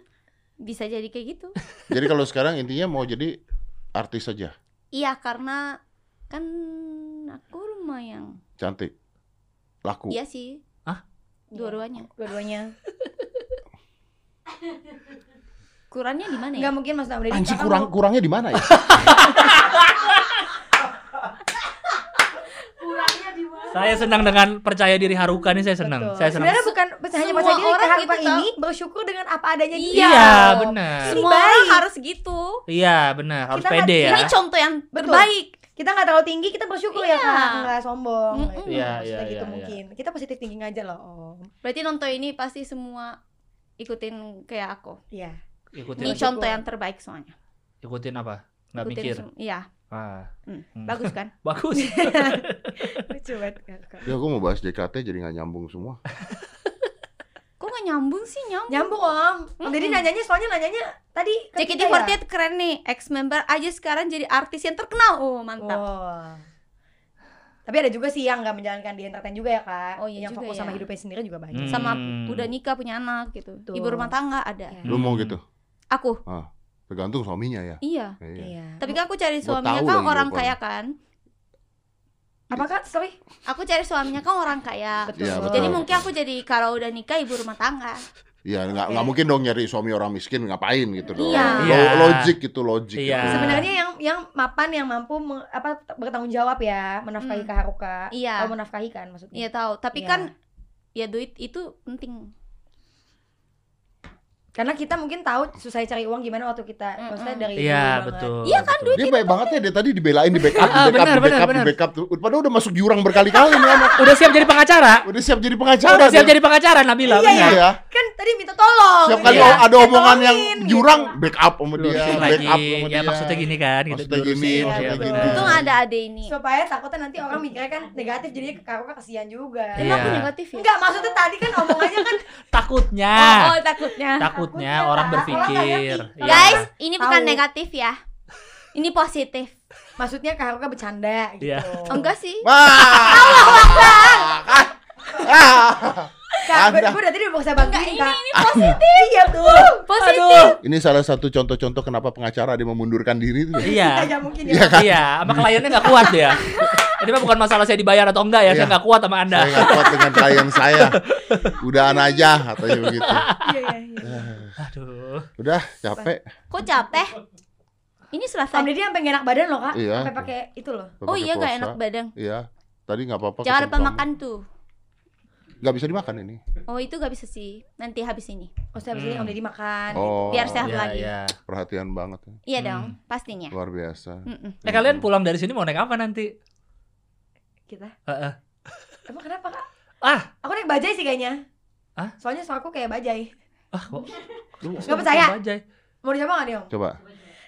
Bisa jadi kayak gitu. jadi kalau sekarang intinya mau jadi artis saja, Iya karena kan aku lumayan. cantik, laku. Iya sih. Hah? Dua-duanya. Dua-duanya. Kurangnya di mana ya? Enggak mungkin Mas Namdi. Anjing kurang kurangnya di mana ya? Saya senang dengan percaya diri Haruka nih saya senang. Betul. Saya senang. Sebenarnya bukan hanya percaya diri orang Kahoka gitu, tau. ini bersyukur dengan apa adanya juga. Iya, loh. benar. Semua orang harus gitu. Iya, benar. Harus Kita pede ya. Ini contoh yang Betul. terbaik. Kita nggak terlalu tinggi, kita bersyukur ya Iya. kak, nggak sombong. Mm-mm. Iya, Maksudnya iya, gitu iya, mungkin. Kita positif thinking aja loh. Om. Berarti nonton ini pasti semua ikutin kayak aku. Iya. Ikutin Ini contoh yang terbaik soalnya. ikutin apa? Nggak Ikutin mikir. Iya, Ah, hmm. Hmm. bagus kan? bagus. Lucu banget. Ya aku mau bahas JKT jadi nggak nyambung semua. Kok gak nyambung sih nyambung? Nyambung om. Om Deddy nanyanya soalnya nanyanya tadi ke kita ya. JKT48 keren nih, ex member aja sekarang jadi artis yang terkenal. Oh, mantap. Oh. Tapi ada juga sih yang nggak menjalankan di entertain juga ya kak. Oh, iya yang juga fokus ya. sama hidupnya sendiri juga banyak. Hmm. Sama udah nikah punya anak gitu. Betul. Ibu rumah tangga ada. Iya. Lu mau gitu? Aku. Tergantung suaminya ya. Iya. Iya. Iya. Tapi kan aku cari suaminya kan lagi orang kaya kan. Apakah sorry? Aku cari suaminya kan orang kaya. Betul. Iya, betul. Jadi mungkin aku jadi kalau udah nikah ibu rumah tangga. Iya, nggak nggak mungkin dong nyari suami orang miskin ngapain gitu dong. Iya. Lo- Iya. Logik itu logik. Iya. itu. Sebenarnya yang yang mapan yang mampu me- apa bertanggung jawab ya menafkahi Hmm. Kak Haruka. Iya. Oh, menafkahi kan maksudnya. Iya tahu. Tapi Iya. kan ya duit itu penting. Karena kita mungkin tahu susah cari uang gimana waktu kita Mm-mm. maksudnya dari Iya, betul. Iya kan, betul. Dia baik banget ya dia tadi dibelain di backup, di Ah, backup, benar, di backup, di benar. backup. Padahal udah masuk jurang berkali-kali nih anak. Udah siap jadi pengacara? Udah siap jadi pengacara. Udah siap jadi pengacara Nabila. Iya, benar. Iya. Kan tadi minta tolong. Setiap kali Iya. ada omongan yang Tolongin, jurang, backup sama dia, backup sama Ya dia. maksudnya gini kan gitu. Maksudnya gini, dilurusin. maksudnya Iya, gini. Untung ada ade ini. Supaya takutnya nanti orang mikirnya kan negatif jadinya ke Haruka kasihan juga. Iya. Emang aku negatif ya? Enggak, maksudnya tadi kan omongannya kan Takutnya. Oh, oh, takutnya. Takutnya Takutnya, orang berpikir. Iya. Guys, ini bukan Tahu. negatif ya. Ini positif. maksudnya Kak Haruka bercanda gitu. Iya. Enggak sih. Wah. Ah. Kak, Anda. gue udah tadi udah bisa bantuin Ini Kak. ini positif. Iya tuh. Positif. Ini salah satu contoh-contoh kenapa pengacara dia memundurkan diri itu. Iya. Ya mungkin Iya ya. kan? Iya, sama kliennya nggak kuat ya. Ini mah bukan masalah saya dibayar atau enggak ya, saya Iya. nggak kuat sama Anda. Saya nggak kuat dengan klien saya. Udahan aja katanya begitu. Iya, iya, iya. Aduh. Udah capek. Kok capek? Ini Om selesai. Deddy sampai gak enak badan loh Kak. Iya. Sampai pakai itu loh. Oh iya gak pulsa. enak badan. Iya. Tadi nggak apa-apa. Jangan lupa makan tuh. Nggak bisa dimakan ini. Oh itu gak bisa sih. Nanti habis ini. Oh, saya habis ini Hmm. Om Deddy makan. Oh. Biar sehat Iya, lagi. iya. Perhatian banget. ya. Iya Hmm. dong, pastinya. Luar biasa. Mm-mm. Eh kalian pulang dari sini mau naik apa nanti? Kita. Heeh. Emang kenapa Kak? Ah, Aku naik bajai sih kayaknya. Hah? Soalnya soal aku kayak bajai. ah kok Lu Nggak percaya? Bajai. Mau dicoba gak nih Om? coba.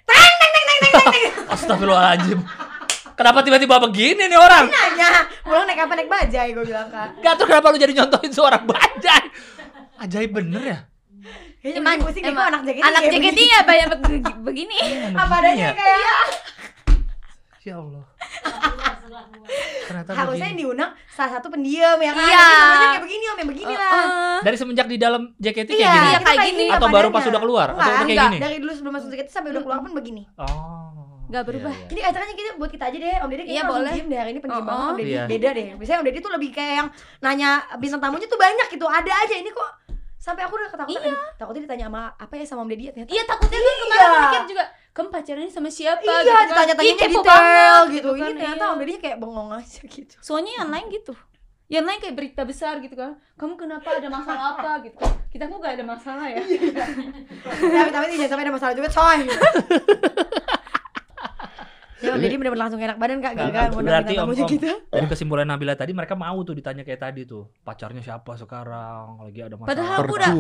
Astagfirullahaladzim. Kenapa tiba-tiba begini nih orang? Nanya, pulang naik apa naik bajai gue bilang kak. Gak tau kenapa lu jadi nyontohin seorang bajai. Ajaib bener ya. Kayaknya Emang, pusing emang anak JKT anak JKT ya banyak beg- begini. Apa adanya ya? kayak Ya Allah. Ternyata harusnya yang begini. diundang salah satu pendiam ya kan. Iya. Kayak begini om, yang begini lah. Heeh. Dari semenjak di dalam JKT kayak Iya, gini. Iya, kayak gini. Atau baru pas udah keluar? Atau Enggak, udah kayak enggak. gini? Dari dulu sebelum masuk JKT sampai udah keluar pun begini. Oh. Nggak berubah. Iya, iya. Jadi acaranya kita buat kita aja deh, Om Deddy Iya, kayaknya langsung boleh. diem deh hari ini pendiam Oh, banget Om Deddy. Iya. Beda deh. Biasanya Om Deddy tuh lebih kayak yang nanya bintang tamunya tuh banyak gitu. Ada aja ini kok sampai aku udah ketakutan. Iya. Takutnya ditanya sama apa ya sama Om Deddy ya ternyata. Iya takutnya kan kemarin Iya. mikir juga kamu pacarannya sama siapa Iya, gitu kan. ditanya-tanya detail banget, gitu. Ini kan, ternyata iya. Om Deddy kayak bengong aja gitu. Soalnya yang lain gitu. Yang lain kayak berita besar gitu kan. Kamu kenapa ada masalah apa gitu. Kita kok gak ada masalah ya. Tapi tapi jangan sampai ada masalah juga coy. Ya, Om Deddy bener-bener langsung enak badan kak gara-gara nggak. ngundang Berarti Om, Om. kita. Dari kesimpulan Nabila tadi mereka mau tuh ditanya kayak tadi tuh. Pacarnya siapa sekarang? Lagi ada masalah. Padahal aku udah.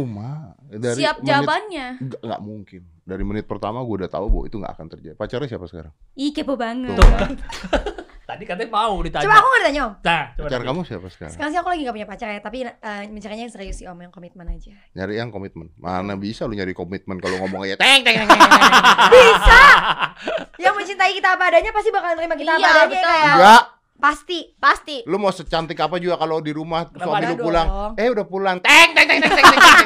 Dari Siap menit- jawabannya. Nggak, nggak mungkin. Dari menit pertama gue udah tahu bahwa itu nggak akan terjadi. Pacarnya siapa sekarang? Ih kepo banget. Tuh kan. Tadi katanya mau ditanya. Coba aku nggak ditanya Om. Nah, coba Pacar kamu siapa sekarang? Sekarang sih aku lagi gak punya pacar ya, tapi eh, mencarinya yang serius sih Om, yang komitmen aja. Nyari yang komitmen. Mana bisa lu nyari komitmen kalau ngomong aja teng teng teng. teng, teng. Bisa. yang mencintai kita apa adanya pasti bakal terima kita apa Iya, adanya betul. kayak Enggak. pasti. Pasti. Lu mau secantik apa juga kalau di rumah Kenapa suami lu pulang. dong? Eh udah pulang. Teng teng teng teng teng. teng, teng.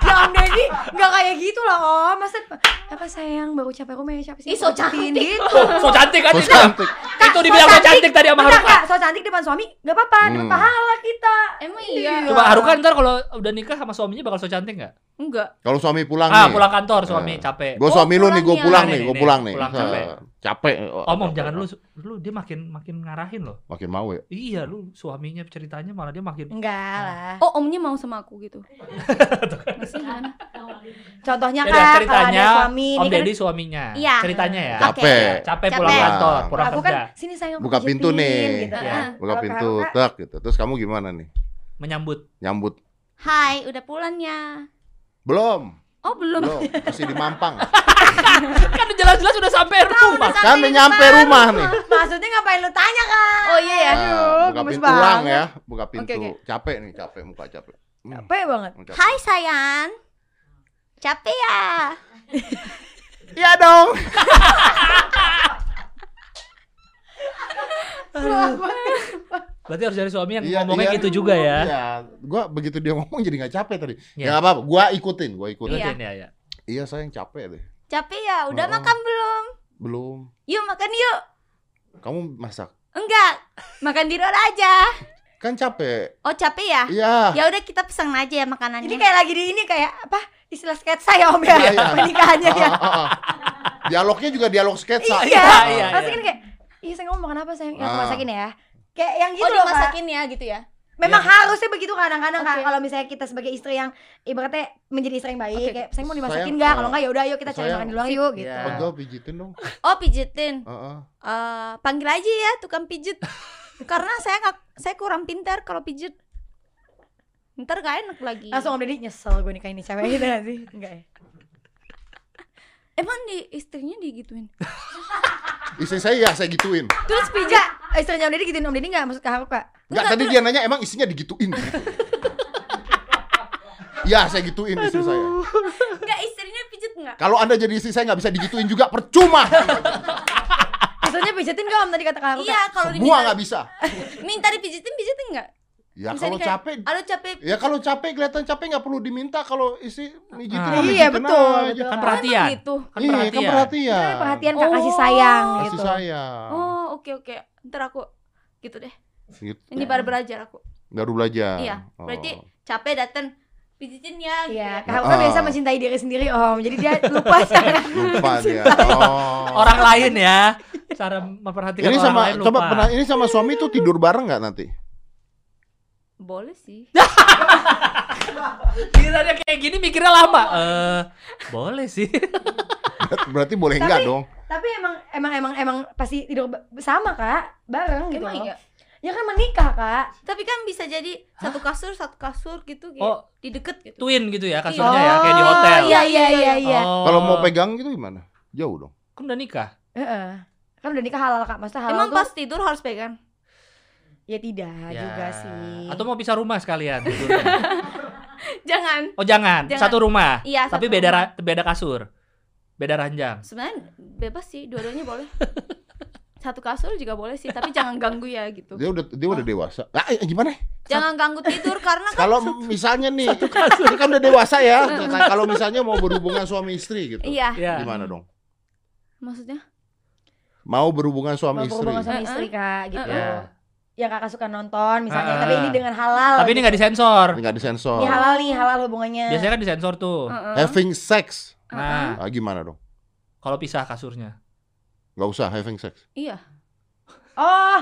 Ya Om Deddy nggak kayak gitu lah Om. Masa apa sayang baru capek rumah ya siapa sih? Ih, so cantik. gitu. Oh, so cantik kan So itu. cantik. Itu dibilang so cantik tadi sama Haruka. Kak, so cantik depan suami nggak apa-apa, Hmm. pahala kita. Emang iya. Coba Haruka ntar kalau udah nikah sama suaminya bakal so cantik nggak? Enggak. Kalau suami pulang Ah, nih. pulang kantor suami Eh. capek. Gue Oh, suami lu nih, gue pulangnya. pulang Nih, gue pulang nih. Pulang capek. Capek. Om, om jangan lu lu dia makin makin ngarahin loh. Makin mau ya. Iya, lu suaminya ceritanya malah dia makin Enggak lah. Oh omnya mau sama aku gitu. Masih? Contohnya Ya udah, Kak, kalau ceritanya ada suami Om ini kan Deddy suaminya. Iya. Ceritanya ya. Capek. Capek Capek. pulang kantor, pulang aku kerja. kan sini sayang Buka pintu pijetin, nih. gitu. Iya. Ah, Buka kalau pintu, tak gitu. Terus kamu gimana nih? Menyambut. Nyambut? Hai, udah pulang ya. Belum. Oh belum. Belum. Masih di Mampang. kan jelas-jelas udah sampai rumah. Kan udah nyampe rumah nih. Maksudnya ngapain lu tanya Kak? Oh iya ya. Nah, buka pintu pulang ya. Buka pintu. oke. Capek nih, capek muka capek. Hmm, Capek banget. capek. Hai sayang. Capek ya? Iya dong. Berarti harus dari suami yang Iya, ngomongnya iya. gitu juga ya. Iya, gua begitu dia ngomong jadi nggak capek tadi. Iya. Ya nggak apa-apa, gua ikutin, gua ikutin. Iya. Iya, iya. Iya, sayang capek deh. Capek ya? Udah Oh. makan belum? Belum. Yuk makan yuk. Kamu masak. Enggak. Makan di luar aja. Kan capek. Oh capek ya? Iya. Ya udah kita pesan aja ya makanannya. Ini kayak lagi di ini kayak apa? Istilah sketsa ya Om ya. Iya, iya. Pernikahannya ya. Dialognya juga dialog sketsa. Iya. iya, Pasti iya. kan kayak Iya saya ngomong makan apa sayang? Ya aku Ah. masakin ya. Kayak yang gitu oh loh Kak. dimasakin ya gitu ya? Memang harusnya begitu kadang-kadang. Oke. Kalau misalnya kita sebagai istri yang ibaratnya menjadi istri yang baik, Oke. kayak saya mau dimasakin Sayang, enggak? ah, Kalau enggak ya udah ayo kita cari makan di luar yuk gitu. Iya. Pegel pijitin dong. Oh pijitin. Heeh. Eh, panggil aja ya tukang pijit. Karena saya nggak, saya kurang pintar kalau pijit. Ntar gak enak lagi. Langsung Om Deddy nyesel gue nikahin ini cewek gitu gak sih? Enggak ya? Emang di istrinya digituin. Istri saya ya saya gituin. Terus pijat istrinya Om Deddy gituin Om Deddy enggak maksud ke aku Kak? Enggak tadi dia nanya emang istrinya digituin. gitu. Ya saya gituin istri saya. Enggak istrinya pijit enggak? Kalau anda jadi istri saya nggak bisa digituin juga percuma. Istrinya pijitin gak Om tadi kata Kak? Iya kalau Semua diminta nggak bisa. minta dipijitin pijitin enggak? Ya kalau capek Aduh capek. Ya kalau capek kelihatan capek nggak perlu diminta kalau istri mijitin Ah. Iya, betul, aja. betul. Kan Oh, perhatian. emang gitu. Kan Iya, kan perhatian. perhatian. Itu perhatian Kak kasih Oh. sayang Kasih gitu. sayang. Oh oke oke. Ntar aku gitu deh. Gitu. Ini baru belajar aku. Baru belajar. Iya. Oh. Berarti capek dateng pijitin ya. gitu Iya, ya. Kak Haruka Ah. biasa mencintai diri sendiri Om. Jadi dia lupa cara lupa dia. Oh. Orang lain ya. Cara memperhatikan ini orang sama lain lupa. coba pernah ini sama suami tuh tidur bareng nggak nanti? Boleh sih. Kiranya kayak gini mikirnya lama. Eh, boleh sih. Berarti boleh Tapi- enggak dong? Tapi emang emang emang emang pasti tidur bersama Kak, bareng gitu. Emang iya. Ya kan menikah Kak. Tapi kan bisa jadi satu kasur satu kasur gitu kayak Oh. di deket gitu. Twin gitu ya kasurnya ya kayak di hotel. Iya iya iya iya. Oh. Kalau mau pegang gitu gimana? Jauh dong. Kan udah nikah. Heeh. Kan udah nikah halal kak, maksudnya halal Emang tuh pas tidur harus pegang? ya tidak Ya. juga sih. Atau mau pisah rumah sekalian. Jangan. Oh jangan, Jangan. satu rumah. Iya, Tapi satu beda rumah. beda kasur. Beda ranjang. Sebenarnya bebas sih, dua-duanya boleh. Satu kasur juga boleh sih, tapi jangan ganggu ya gitu. Dia udah dia udah dewasa. Ah, gimana? Jangan ganggu tidur karena kan Kalau misalnya nih, ini kan udah dewasa ya. Nah, Kalau misalnya mau berhubungan suami istri gitu. iya. Iya. Gimana dong? Maksudnya? Mau berhubungan Mau suami istri. berhubungan Heeh. istri kak gitu. Iya. Yang kakak suka nonton misalnya, Heeh. tapi ini dengan halal. Tapi ini gitu. nggak disensor. Nggak disensor. Ini halal nih, halal hubungannya. Biasanya kan disensor tuh. Heeh. Having sex. Nah, Ah, gimana dong? kalau pisah kasurnya. Nggak usah having sex. Iya. Oh,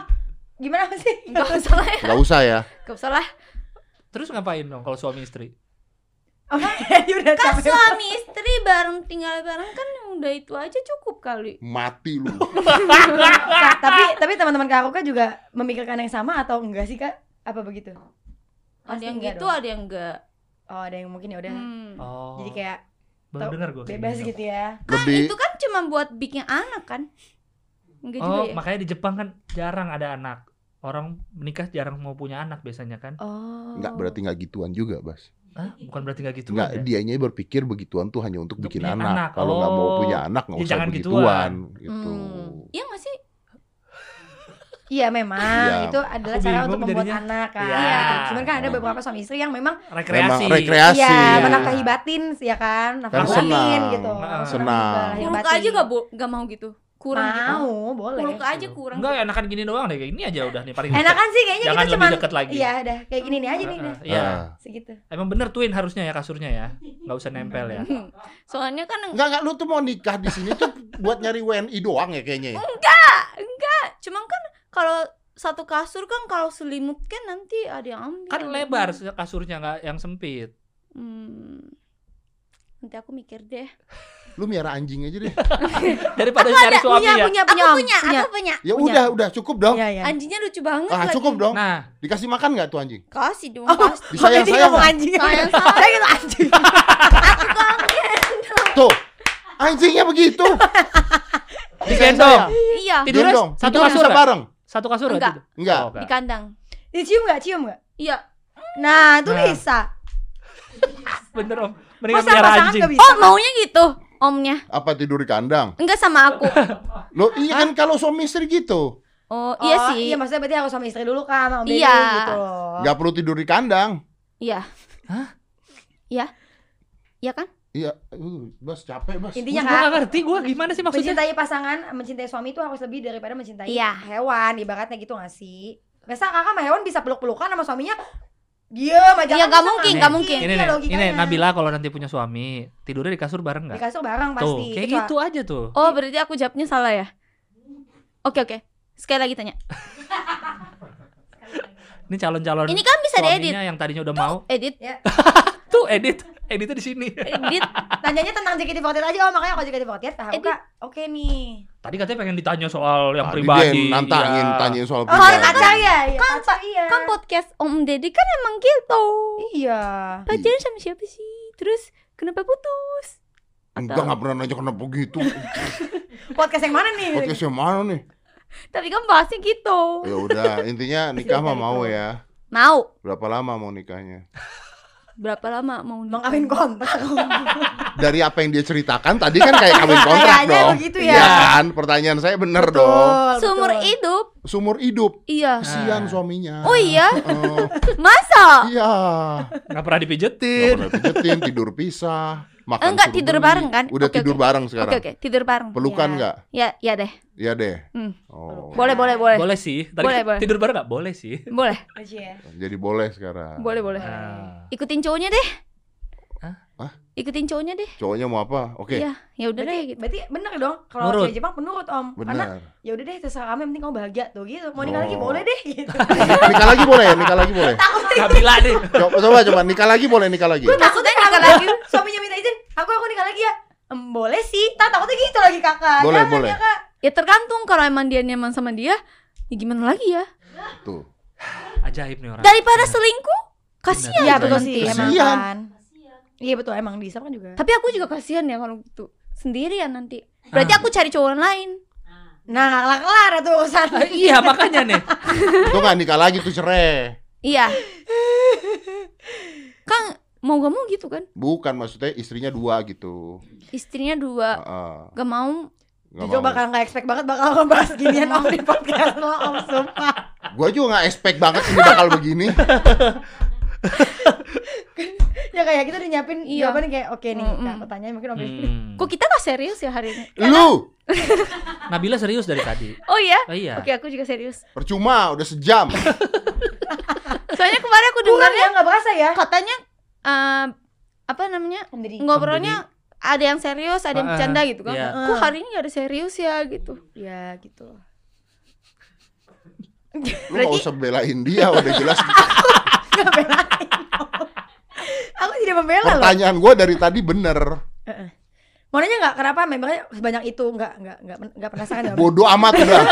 gimana sih? Enggak usah lah ya. Nggak usah ya. Enggak usah lah. Terus ngapain dong kalau suami istri? Oh, udah Kan suami istri bareng tinggal bareng kan udah itu aja cukup kali. Mati lu. Kak, tapi tapi teman-teman Kak Ruka juga memikirkan yang sama atau enggak sih Kak? Apa begitu? Ada yang gitu, dong. ada yang enggak. Oh, ada yang mungkin ya udah. Hmm. Oh. Jadi kayak baru dengar gue. bebas gitu ya. Kan Lebih itu kan cuma buat bikin anak kan? Enggak juga Oh, ya? makanya di Jepang kan jarang ada anak. Orang menikah jarang mau punya anak biasanya kan. Oh. nggak berarti nggak gituan juga, Bas. Hah? Bukan berarti nggak gitu Nggak, ya? dianya berpikir begituan tuh hanya untuk, Untuk bikin anak. anak. Kalau nggak mau Oh. punya anak nggak Ya, usah jangan begituan. Gitu. Hmm. Iya nggak sih? Iya memang Iya. itu adalah Aku cara untuk membuat jadinya. anak kan. Iya. Cuman kan ada beberapa suami istri yang memang Rekreasi. Memang rekreasi. iya menafkahi batin sih ya kan, nafkahi batin gitu. Nah, senang. aja gak, bo- gak mau gitu. Kurang gitu. mau, boleh. Kuluk aja kurang. Enggak, enakan gini doang deh. Kayak gini aja udah nih paling Enakan sih kayaknya Jangan kita lebih cuma deket lagi. Iya, udah kayak gini nih aja nih. Iya. Segitu. Emang bener twin harusnya ya kasurnya ya. Nggak usah nempel ya. Soalnya kan Enggak, enggak, lu tuh mau nikah di sini tuh buat nyari WNI doang ya kayaknya. ya? enggak, enggak. Cuma kan kalau satu kasur kan kalau selimut kan nanti ada yang ambil. Kan lebar kasurnya nggak yang sempit. Hmm. Nanti aku mikir deh. Lu miara anjing aja deh. Daripada nyari suami punya, ya. punya, Aku punya, Om. punya, punya. aku punya. Ya Punya. udah, udah cukup dong. Iya, iya. Anjingnya lucu banget Ah, lagi. cukup dong. Nah, Dikasih makan nggak tuh anjing? Kasih dong, Oh. Disayang Jadi sayang. ngomong anjing. Sayang, sayang. Saya gitu anjing. Tuh, anjingnya begitu. digendong. Iya, Gendong. satu Tidur kasur bareng. Satu kasur nggak Enggak. tidur? Enggak. Oh, di kandang. Dicium nggak? Cium nggak? Iya. Nah, itu Nah. bisa. Bener om. Mendingan Masa pasangan anjing. bisa? Oh, maunya gitu omnya. Apa tidur di kandang? Enggak sama aku. Lo iya kan kalau suami istri gitu. Oh, iya Oh, sih. Iya, maksudnya berarti harus sama istri dulu kan, sama Om Iya. gitu loh. Perlu tidur di kandang. Iya. Hah? Iya. Iya kan? Iya, uh, bas capek bas. Intinya Gue kan nggak ngerti gue gimana sih maksudnya. mencintai pasangan, mencintai suami itu harus lebih daripada mencintai Iya. hewan, ibaratnya gitu gak sih? Masa kakak sama hewan bisa peluk-pelukan sama suaminya? Diam aja. Iya, kan nggak bisa mungkin, Nih, nggak mungkin. Ini Iya, nih, logikanya. ini Nabila kalau nanti punya suami tidurnya di kasur bareng Di nggak? kasur bareng Tuh, pasti. kayak Kecuali- gitu aja tuh. Oh, berarti aku jawabnya salah ya? Oke, oke. Sekali lagi tanya. Ini calon-calon Ini kan bisa diedit. yang tadinya udah mau. Edit, Tuh edit, editnya di sini. edit. Tanyanya tentang JKT48 aja, oh makanya kalau JKT48 tahu Edit. kak. Oke nih. Tadi katanya pengen ditanya soal yang Tadi pribadi. dia nantangin, Iya. tanyain soal Oh, pribadi. pacar ya? Iya, Kan, iya. Kan podcast Om Deddy kan emang gitu. Iya. Pacaran sama siapa sih? Terus kenapa putus? Enggak, enggak pernah nanya kenapa gitu. Podcast yang mana nih? Podcast yang mana nih? Tapi kan bahasnya gitu. Ya udah, intinya nikah mah mau ya. Mau. Berapa lama mau nikahnya? Berapa lama mau kawin kontrak. Dari apa yang dia ceritakan tadi kan kayak kawin kontrak Kayaknya dong. begitu Iya ya. kan? Pertanyaan saya bener dong. Betul, Seumur betul. hidup? Sumur hidup. Iya. Nah. suaminya. Oh iya? Oh, Masa? iya. Nggak pernah Nggak dipijetin. pernah pijetin, tidur pisah. Makan Enggak, suruh tidur beli. bareng kan? Udah Oke, tidur oke. bareng sekarang. Oke, oke. Tidur bareng. Pelukan Iya. nggak? Ya, ya deh. Iya deh. Hmm. Oh. Boleh, boleh, boleh. Boleh sih. Tadi Boleh, kan boleh. tidur bareng nggak? Boleh sih. Boleh. Ya. Jadi boleh sekarang. Boleh, boleh. Nah. Ikutin cowoknya deh. Hah? Ikutin cowoknya deh. Cowoknya mau apa? Oke. Iya, ya udah deh Berarti, gitu. berarti bener dong kalau cewek Jepang penurut om karena Benar. ya udah deh terserah kamu yang penting kamu bahagia tuh gitu mau nikah lagi Oh. boleh deh gitu nikah lagi boleh, nikah lagi boleh. Nabila nih. Coba, coba, coba nikah lagi boleh, nikah lagi. gue takutnya nikah nikah lagi. lagi suaminya minta izin aku aku nikah lagi ya Em, boleh sih tak takutnya gitu lagi kakak Boleh, Jangan boleh. ya, kak Ya tergantung kalau emang dia nyaman sama dia, ya gimana lagi ya? Tuh. Ajaib nih orang. Daripada selingkuh, kasihan iya betul sih emang Kasihan. Kan iya betul emang bisa kan juga Tapi aku juga kasihan ya kalau gitu. Sendirian nanti. Berarti Ah. aku cari cowok lain. Nah, nggak kelar-kelar itu urusan. Ah, iya makanya nih. Itu nggak nikah lagi tuh cerai. Iya. kan mau gak mau gitu kan. Bukan maksudnya istrinya dua gitu. Istrinya dua. Heeh. Gak mau. Nggak Jujur mau. bakal nggak expect banget bakal ngebahas ginian om di podcast lo om sumpah. Gua juga nggak expect banget ini bakal begini. Ya kayak kita udah nyiapin Iya. jawaban kayak oke nih Mm-mm. Kak, pertanyaan mungkin om. Hmm. Kok kita gak serius ya hari ini? Lu Nabila serius dari tadi. Oh iya? Oh iya. Oke aku juga serius. percuma udah sejam. Soalnya kemarin aku Kurang dengarnya ya nggak berasa ya. katanya eh, apa namanya Sendiri. ngobrolnya ada yang serius, ada yang Ah, bercanda gitu kan. iya. Kok hari ini gak ada serius ya gitu. Ya gitu. Lu nggak usah belain dia udah jelas. Aku tidak membela loh. Pertanyaan gua dari tadi bener. Mau nanya nggak kenapa membernya sebanyak itu nggak nggak nggak nggak penasaran ya? Bodoh amat udah.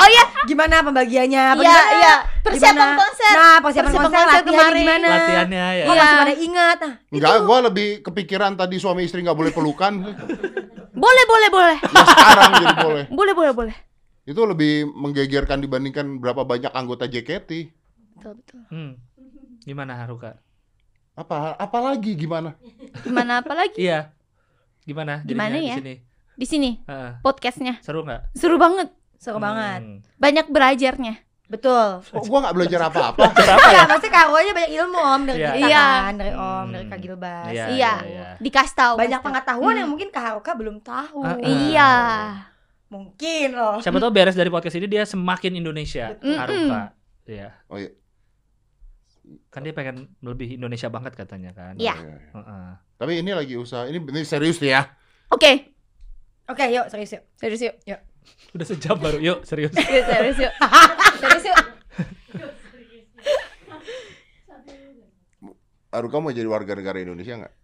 Oh iya, Gimana pembagiannya? Apa iya iya. Persiapan Gimana? konser. Nah, persiapan, Persiapan konser, konser kemarin. gimana? Latihannya ya. Kok Iya. masih pada ingat? Nah, Enggak, gua lebih kepikiran tadi suami istri nggak boleh pelukan. Boleh, boleh, boleh. Ya sekarang jadi boleh. Boleh, boleh, boleh. Itu lebih menggegerkan dibandingkan berapa banyak anggota JKT. Betul, betul. Hmm. Gimana Haruka? Apa apalagi gimana? Gimana apa lagi? Iya. Gimana? Gimana ya? Di sini. Di sini Heeh. podcastnya Seru nggak? seru banget. seru banget. Hmm. Banyak belajarnya. Betul. Kok gua nggak belajar apa-apa? Apa ya? Iya, maksudnya Kak Roy banyak ilmu Om dari Iya. kita Iya. kan, dari Om, dari Hmm. Kak Gilbas. Iya, Iya. iya. Dikasih tahu. Banyak pengetahuan Hmm. yang mungkin Kak Haruka belum tahu. Ah, ah. Iya. Mungkin loh. Siapa tahu beres dari podcast ini dia semakin Indonesia. Haruka. Iya. Oh iya. Kan dia pengen lebih Indonesia banget katanya kan. Iya. Oh, iya, iya. Heeh. Tapi ini lagi usaha. Ini, ini serius nih ya. Oke, Oke, yuk serius yuk. serius yuk. Udah sejam baru. Yuk, serius. Serius, serius yuk. serius yuk. Aruka mau jadi warga negara Indonesia nggak?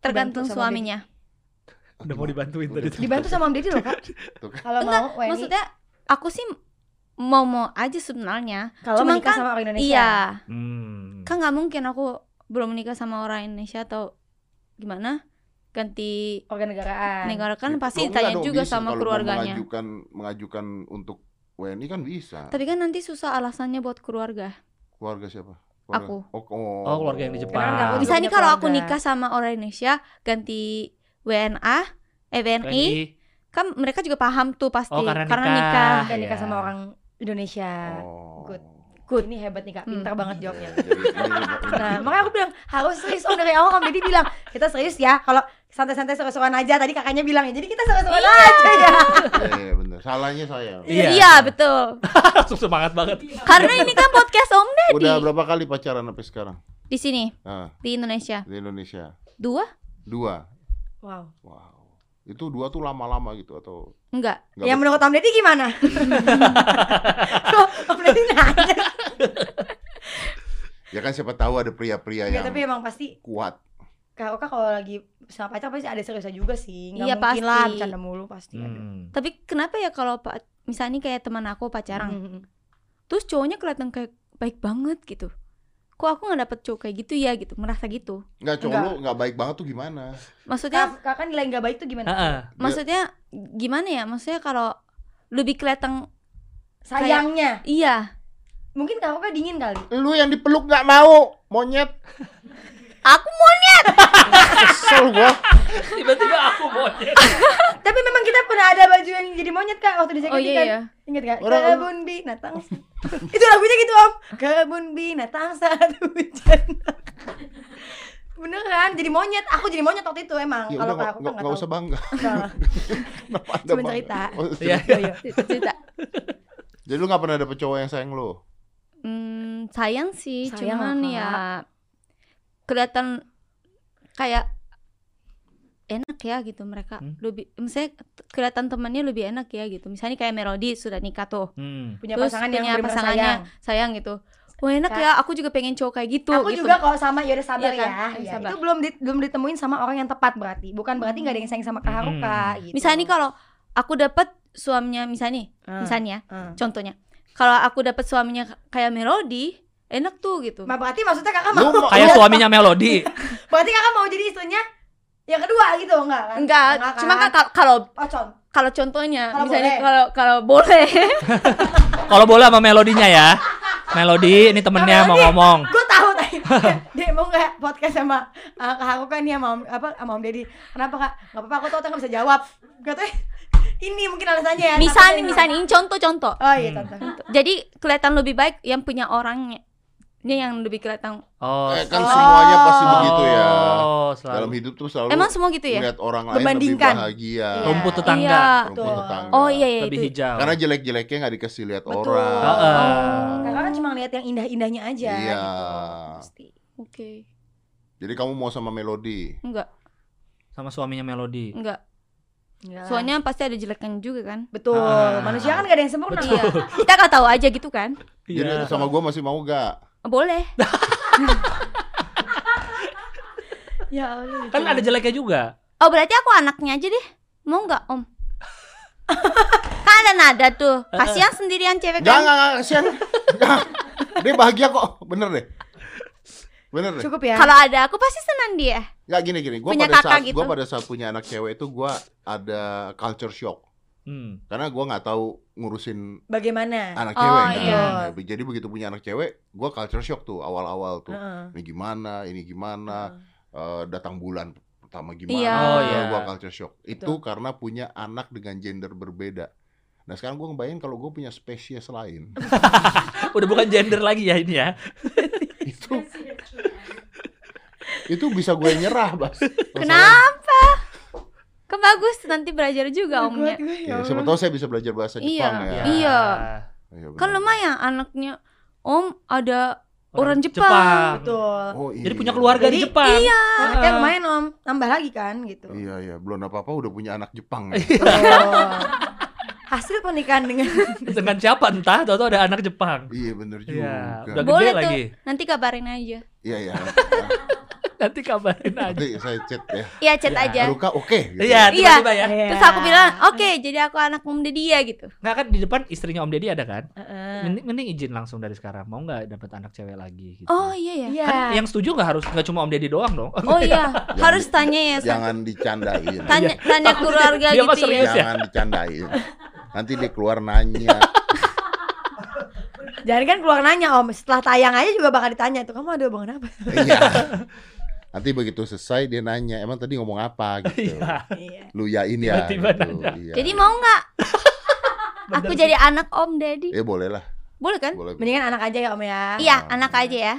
Tergantung suaminya. Udah mau dibantuin tadi. Dibantu sama Om Deddy loh, Kak. Tuh kan. Kalau mau Maksudnya aku sih mau mau aja sebenarnya. kalau cuman menikah kan- sama orang Indonesia. Iya. Hmm. Kan nggak mungkin aku belum menikah sama orang Indonesia atau gimana? Ganti Organ negaraan. negara kan pasti Oh, enggak ditanya dong, juga bisa. sama keluarganya. Mengajukan mengajukan untuk WNI kan bisa. Tapi kan nanti susah alasannya buat keluarga. Keluarga siapa? Keluarga- Aku. Oh, oh. Oh, keluarga yang di Jepang. Karena Misalnya punya kalau aku nikah sama orang Indonesia ganti WNA, eh WNI, WNI. kan mereka juga paham tuh pasti Oh, karena karena nikah. nikah. Kan nikah Iya. sama orang Indonesia. Oh. Good. Good, ini hebat nih Kak. Pintar Hmm. banget jawabnya. Ya, jadi ini- Nah, makanya aku bilang harus serius Om dari awal Om Deddy bilang kita serius ya. Kalau santai-santai seru-seruan aja tadi kakaknya bilang ya. Jadi kita seru-seruan aja ya. Iya, iya, bener. Salahnya saya. Iya. Iya, betul. Langsung semangat banget. karena ini kan podcast Om Deddy Udah berapa kali pacaran sampai sekarang? di sini Nah, di Indonesia. di Indonesia. Dua? Dua. Wow. Wow. Itu dua tuh lama-lama gitu atau Enggak. nggak Yang menurut Om Deddy gimana? Kok Om Deddy nanya? Ya kan siapa tahu ada pria-pria Ya, yang tapi emang pasti kuat. Kak Oka kalau lagi sama pacar pasti ada seriusnya juga sih. Nggak Iya, mungkin lah bercanda mulu pasti ada. Hmm. Tapi kenapa ya kalau pak misalnya kayak teman aku pacaran, Mhm. terus cowoknya kelihatan kayak baik banget gitu. Kok aku nggak dapet cowok kayak gitu ya gitu, merasa gitu. Enggak, cowok Enggak. lu enggak baik banget tuh gimana? Maksudnya Kak, kakak nilai nggak baik tuh gimana? Heeh. maksudnya gimana ya? Maksudnya kalau lebih kelihatan Sayangnya. iya. Mungkin Kak Oka dingin kali. Lu yang dipeluk nggak mau, monyet. Aku monyet. Kesel gua. Tiba-tiba aku monyet. Tapi memang kita pernah ada baju yang jadi monyet Kak waktu di JKT Oh iya kan. iya. Ingat gak? Orang- Kebun binatang. itu lagunya gitu om. Kebun binatang saat hujan. Beneran jadi monyet. Aku jadi monyet waktu itu emang. Ya Kalau nggak aku kan nggak tahu. usah bangga. Cuma cerita. Oh, Iya. cerita. Oh, iya. Cerita. Jadi lu nggak pernah dapet cowok yang sayang lu? Hmm, sayang sih, Sayang cuman ya kelihatan kayak enak ya gitu mereka. Hmm. Lebih misalnya kelihatan temannya lebih enak ya gitu. Misalnya kayak Melody sudah nikah tuh. Hmm. Punya Terus pasangan punya yang pasangannya sayang. sayang gitu. Wah enak Kak. ya, aku juga pengen cowok kayak gitu. Aku gitu. juga kalau sama ya udah sabar Iya kan? ya. Ya, sabar. Itu belum di- belum ditemuin sama orang yang tepat berarti. Bukan berarti nggak ada yang sayang sama Kak Haruka gitu. Misalnya nih kalau aku dapet suaminya misalnya nih, Ah, misalnya ah. contohnya. Kalau aku dapet suaminya kayak Melody, enak tuh gitu. Ma, berarti maksudnya kakak mau mau- Kayak suaminya Melody. berarti kakak mau jadi istrinya Yang kedua gitu enggak kan? Enggak, cuma kan kal- kalau Oh, kalau contohnya Kalau misalnya boleh. kalau kalau boleh Kalau boleh sama melodinya ya. Melodi ini temennya mau ngomong. Gue tahu tadi. Dia mau nggak podcast sama uh, Kak aku kan nih sama Om, apa sama Om Deddy. Kenapa Kak? Enggak apa-apa, aku tahu nggak bisa jawab. Katanya ini mungkin alasannya ya. misalnya misalnya ini contoh-contoh Oh iya, Hmm. contoh. jadi kelihatan lebih baik yang punya orangnya ini yang lebih kelihatan Oh. Eh, kan Oh. semuanya pasti begitu ya. Oh, selalu. Dalam hidup tuh selalu emang semua gitu ya melihat orang lain lebih Membandingkan. bahagia. Iya. Rumput tetangga. Iya. Rumput Betul. tetangga. oh iya iya lebih itu hijau. Karena jelek-jeleknya nggak dikasih lihat Betul. orang. Heeh. Oh. Kakak kan cuma lihat yang indah-indahnya aja Iya. gitu. Pasti. oke Jadi kamu mau sama Melody. enggak sama suaminya Melody. enggak Enggak. soalnya pasti ada jeleknya juga kan betul. Ah. Manusia kan gak ada yang sempurna. iya kita nggak tahu aja gitu kan Iya. Jadi sama gua masih mau gak? Boleh Ya Allah. Kan ada jeleknya juga. oh berarti aku anaknya aja deh mau nggak om kan ada nada tuh kasihan sendirian cewek kan enggak, enggak, kasihan. Dia bahagia kok, bener deh. Bener deh. Cukup ya. kalau ada aku pasti senang dia Enggak gini gini, gua Punya pada kakak saat gitu. gua pada saat punya anak cewek itu gua ada culture shock. Hmm. Karena gua nggak tahu ngurusin Bagaimana? anak Oh, cewek kan. iya. Nah, Jadi begitu punya anak cewek, gua culture shock tuh awal-awal tuh. Heeh. Ini gimana, ini gimana, eh, datang bulan pertama gimana. Iya. Oh, iya. Gua culture shock. Itu karena punya anak dengan gender berbeda. Nah sekarang gua ngebayangin kalau gua punya spesies lain. Udah bukan gender lagi ya ini ya. itu itu bisa gue nyerah, Bas. kenapa kan bagus nanti belajar juga omnya gue, Ya, ya siapa Allah. tahu saya bisa belajar bahasa Iya. Jepang ya. Iya. Iya, kan benar. lumayan anaknya om ada orang, Orang Jepang. Jepang. Betul. Oh, iya. Jadi punya keluarga di Jadi, Jepang. iya. Anaknya lumayan om, nambah lagi kan gitu. Iya, iya, belum apa-apa udah punya anak Jepang. ya. Betul. Hasil pernikahan dengan Dengan siapa entah, tahu ada anak Jepang. iya, bener juga. Iya, udah Boleh gede tuh. lagi. Nanti kabarin aja. Iya, iya. Nanti kabarin aja. Nanti saya chat ya. Iya, chat Ya. aja. Haruka oke gitu. Iya, tiba-tiba ya. Iya. Terus aku bilang, "Oke, jadi aku anak om dia gitu." Nggak kan di depan istrinya Om Deddy ada kan? Heeh. Mending, mending izin langsung dari sekarang. Mau nggak dapat anak cewek lagi gitu. Oh, iya ya. Iya. Kan yang setuju nggak harus nggak cuma Om Deddy doang dong. Oh iya, harus tanya ya. Jangan dicandain. Tanya tanya keluarga Dia gitu ya. serius ya? Jangan dicandain. Nanti dia keluar nanya. Jangan kan keluar nanya om, setelah tayang aja juga bakal ditanya tuh kamu ada hubungan apa? Iya. Nanti begitu selesai dia nanya, emang tadi ngomong apa gitu. Iya. Lu yain ya. Tiba-tiba gitu. nanya. Iya. Jadi mau nggak aku jadi anak om daddy? Ya boleh lah. Boleh kan? Boleh. Mendingan anak aja ya om ya. Iya, anak aja ya.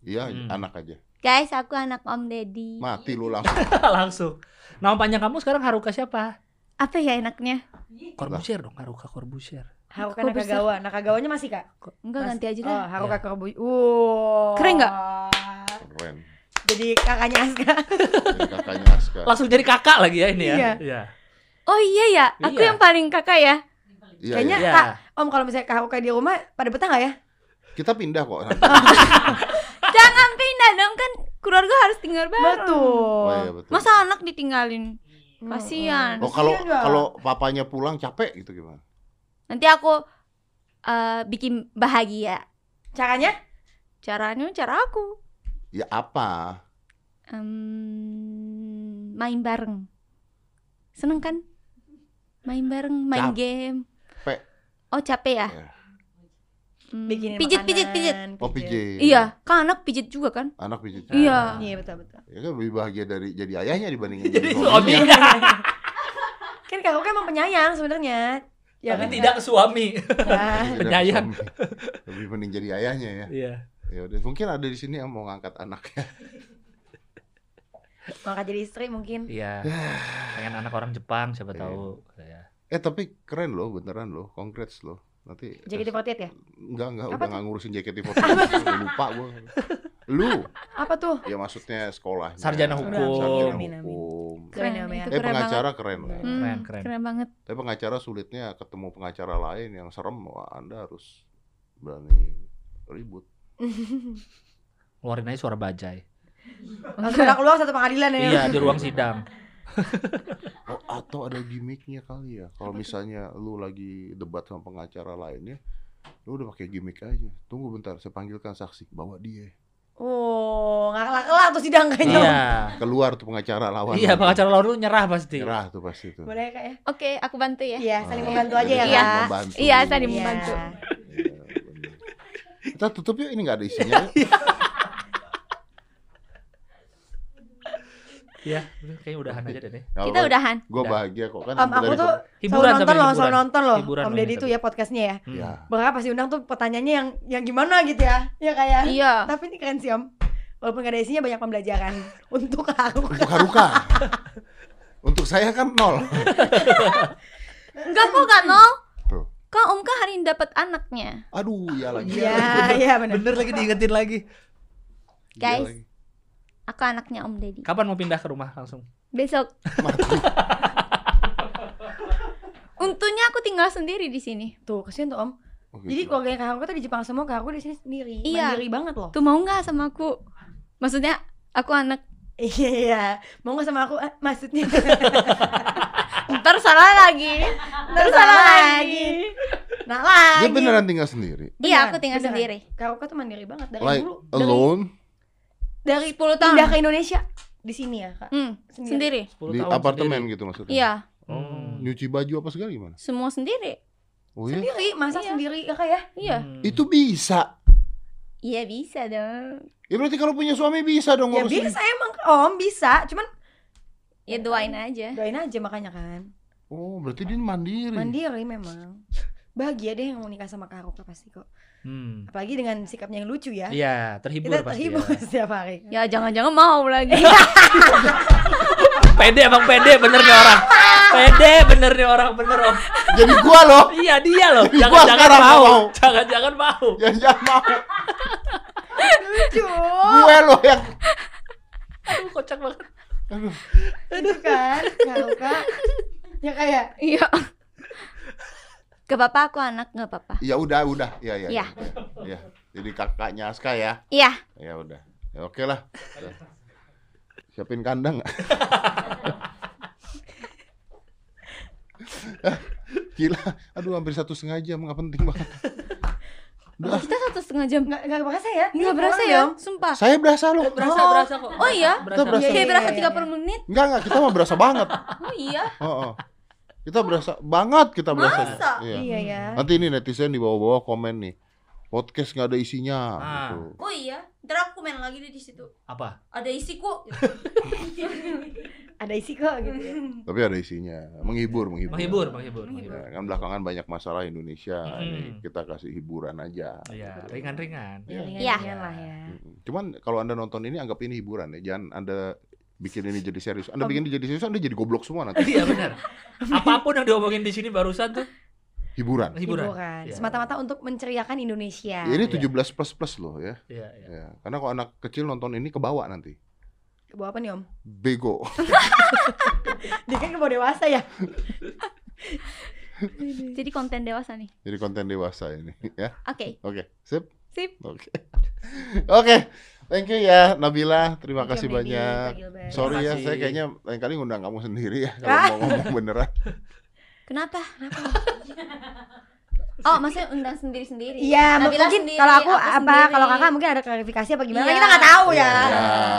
Iya, Hmm. anak aja. Guys, aku anak om daddy. Mati lu langsung. langsung. Nama panjang kamu sekarang Haruka siapa? Apa ya enaknya? Corbusier dong, Haruka Corbusier. Haruka? Nakagawa, Nakagawanya masih kak? Enggak Mas- ganti aja Oh, deh. Haruka Iya. Corbusier. Wow. Keren nggak? Keren. Jadi kakaknya Aska. Jadi kakaknya Aska. Langsung jadi kakak lagi ya ini ya. Iya. Iya. Oh iya ya, aku Iya. yang paling kakak ya. Iya, Kayaknya iya. Iya. kak, om kalau misalnya kak Haruka di rumah pada betah nggak ya? Kita pindah kok. Jangan pindah dong kan keluarga harus tinggal bareng. Betul. Oh iya betul. Masa anak ditinggalin? Kasihan. Oh kalau kalau papanya pulang capek gitu gimana? Nanti aku eh, bikin bahagia. Caranya? Caranya cara aku Ya apa? Em, main bareng. Seneng kan? Main bareng, main Capek. game. Capek. Oh capek ya? Ya. Hmm, Bikinin pijit, makanan, pijit, pijit. Oh PJ. Iya, kan anak pijit juga kan? Anak pijit. Iya. Iya betul betul. Ya kan lebih bahagia dari jadi ayahnya dibandingin jadi Suami. suaminya. kan kak Haruka emang penyayang sebenarnya. Ya Tapi kan? tidak ke suami. Jadi Penyayang. suami. Lebih mending jadi ayahnya ya. Iya. Ya udah, mungkin ada di sini yang mau ngangkat anaknya. Maka jadi istri mungkin. Iya. Pengen anak orang Jepang siapa Iya. tahu. Ya. Eh tapi keren loh, beneran loh. Congrats loh. Nanti JKT48 ya? Enggak, enggak, Apa udah tuh? enggak ngurusin JKT48. Lupa gua. Lu, Apa tuh? ya maksudnya sekolahnya. Sarjana hukum. Sarjana Amin, amin. hukum. Keren Keren, Eh keren pengacara keren loh. Hmm, Keren, keren. keren banget. Tapi pengacara sulitnya ketemu pengacara lain yang serem, wah Anda harus berani ribut. Keluarin aja suara bajai. Langsung keluar satu pengadilan ya. Iya, di ruang sidang. Oh, atau ada gimmicknya kali ya. Kalau misalnya lu lagi debat sama pengacara lainnya, lu udah pakai gimmick aja. Tunggu bentar, saya panggilkan saksi, bawa dia. Oh, nggak kelar-kelar tuh sidang kayaknya. Iya. Keluar tuh pengacara lawan. Iya, pengacara lawan dulu nyerah pasti. Nyerah tuh pasti tuh. Boleh kak ya? Oke, aku bantu ya. Iya, saling membantu aja ya Iya. membantu. Iya, saling Iya. membantu. Iya. Kita tutup yuk, ini nggak ada isinya. Iya, udah, kayaknya udahan aja deh. Kita udahan. Gue bahagia kok kan. Om, aku dari tuh kom- selalu Hiburan nonton loh, hiburan. selalu nonton loh. Hiburan Om Deddy tuh ya podcastnya ya. Hmm. Ya. Bakal pasti undang tuh pertanyaannya yang yang gimana gitu ya. Ya kayak. Iya. Tapi ini keren sih Om. Walaupun gak ada isinya banyak pembelajaran untuk aku. Untuk Haruka. Untuk saya kan nol. Enggak kok enggak nol. Kok Om Kak hari ini dapat anaknya. Aduh, iya lagi. Iya, iya benar. Bener lagi diingetin lagi. Iya Guys. lagi. Aku anaknya Om Deddy. Kapan mau pindah ke rumah langsung? Besok. Untungnya aku tinggal sendiri di sini. Tuh, kasihan tuh Om. Oh, Jadi gitu. keluarga Kak aku tuh di Jepang semua, Kak aku di sini sendiri. Iya. Mandiri banget loh. Tuh mau nggak sama aku? Maksudnya aku anak Iya, mau gak sama aku? Eh, maksudnya ntar salah lagi. Ntar salah lagi. Nah lagi. Dia beneran tinggal sendiri. Iya, aku tinggal beneran. sendiri. Kak Oka tuh mandiri banget dari Like dulu. Dari, alone dari 10 tahun. pindah ke Indonesia di sini ya kak. Hmm, Sendiri. sendiri. 10 di tahun apartemen sendiri. gitu maksudnya. Iya, Oh, nyuci baju apa segala gimana? semua sendiri. Oh iya. Sendiri, masak Iya. sendiri ya kak ya. Iya. Hmm. Itu bisa. Iya bisa dong. Ya berarti kalau punya suami bisa dong Ya bisa emang Om bisa, cuman Ya doain aja. doain aja makanya kan. Oh, berarti dia mandiri. Mandiri memang. Bahagia deh yang mau nikah sama Kak Oka pasti kok. Hmm. Apalagi dengan sikapnya yang lucu ya. Iya, terhibur Kita pasti terhibur ya. setiap hari. Ya jangan-jangan mau lagi. Pede emang pede bener nih orang. Pede bener nih orang bener om. Jadi gua loh. Iya dia loh. Jangan-jangan mau. mau. Jangan-jangan mau. Jangan mau. lucu. Gue loh yang Aduh kocak banget. Aduh. Itu kan Kak Oka. Ya kayak Iya. Ke bapak aku anak nggak apa-apa. Ya udah, udah. Ya, ya. Iya. Ya. ya. Jadi kakaknya Aska ya. Iya. Ya udah. Ya oke lah. Ya. Siapin kandang nggak? Gila, aduh hampir satu setengah jam nggak penting banget. Udah, Kita satu setengah jam. nggak nggak berasa ya? Nggak Ini berasa ya, Om. sumpah. saya berasa loh. Berasa Oh. berasa kok. Oh iya? Berasa. Kita berasa. Kayak iya, berasa iya, 30 menit. Enggak, enggak, kita mah berasa banget. Oh iya. Heeh. Kita berasa banget kita berasa. Masa? Iya. Iya ya. Nanti ini netizen di bawah-bawah komen nih. Podcast nggak ada isinya Ah. gitu. Oh iya. Ntar aku main lagi deh di situ. Apa? Ada isi kok. Ada isi kok gitu ya. Tapi ada isinya. Menghibur, menghibur. Menghibur, menghibur, menghibur. Ya, kan belakangan banyak masalah Indonesia. Mm. Ini kita kasih hiburan aja. Iya, ringan-ringan. Ya, Iya. ringan-ringan lah ya. Mm. Cuman kalau Anda nonton ini anggap ini hiburan ya. Jangan Anda bikin ini jadi serius. Anda bikin ini jadi serius, Anda jadi goblok semua nanti. Iya benar. Apa pun yang diomongin di sini barusan tuh Hiburan. hiburan. Hiburan. Iya. Semata-mata untuk menceriakan Indonesia. Ya, ini Iya. 17 plus plus loh ya. Iya, iya. Ya. Karena kalau anak kecil nonton ini kebawa nanti. Ke bawah apa nih Om? Bego. Dia kan ke bawah dewasa ya. Jadi konten dewasa nih. jadi konten dewasa ini ya. Oke. Oke, sip. Sip. Oke. Oke. Thank you ya Nabila. Terima Thank kasih banyak. Sorry ya, kasih. saya kayaknya lain kali ngundang kamu sendiri ya kalau mau ngomong beneran. Kenapa? Oh, maksudnya undang sendiri-sendiri. Iya, Nabila mungkin sendiri, kalau aku, apa, sendiri. kalau kakak mungkin ada klarifikasi apa gimana? Iya. Kita nggak tahu ya. Ya.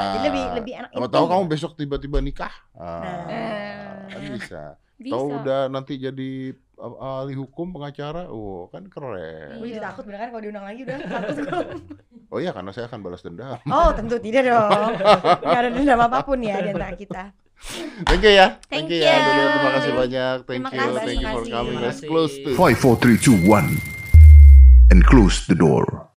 Jadi lebih lebih enak. Intim. tahu kamu besok tiba-tiba nikah. Ah, Nah. kan bisa. bisa. Tahu udah nanti jadi uh, ahli hukum pengacara, oh kan keren. Gue jadi Iya. takut beneran kalau diundang lagi udah takut gue. Oh iya karena saya akan balas dendam. Oh tentu tidak dong. Gak ada dendam apa pun ya di antara kita. Thank you ya. Thank you ya. you. Dulu, terima kasih banyak. Thank Terima you. kasih. Thank you for Terima coming. kasih. Let's close to 5, 4, 3, 2, 1. And close the door.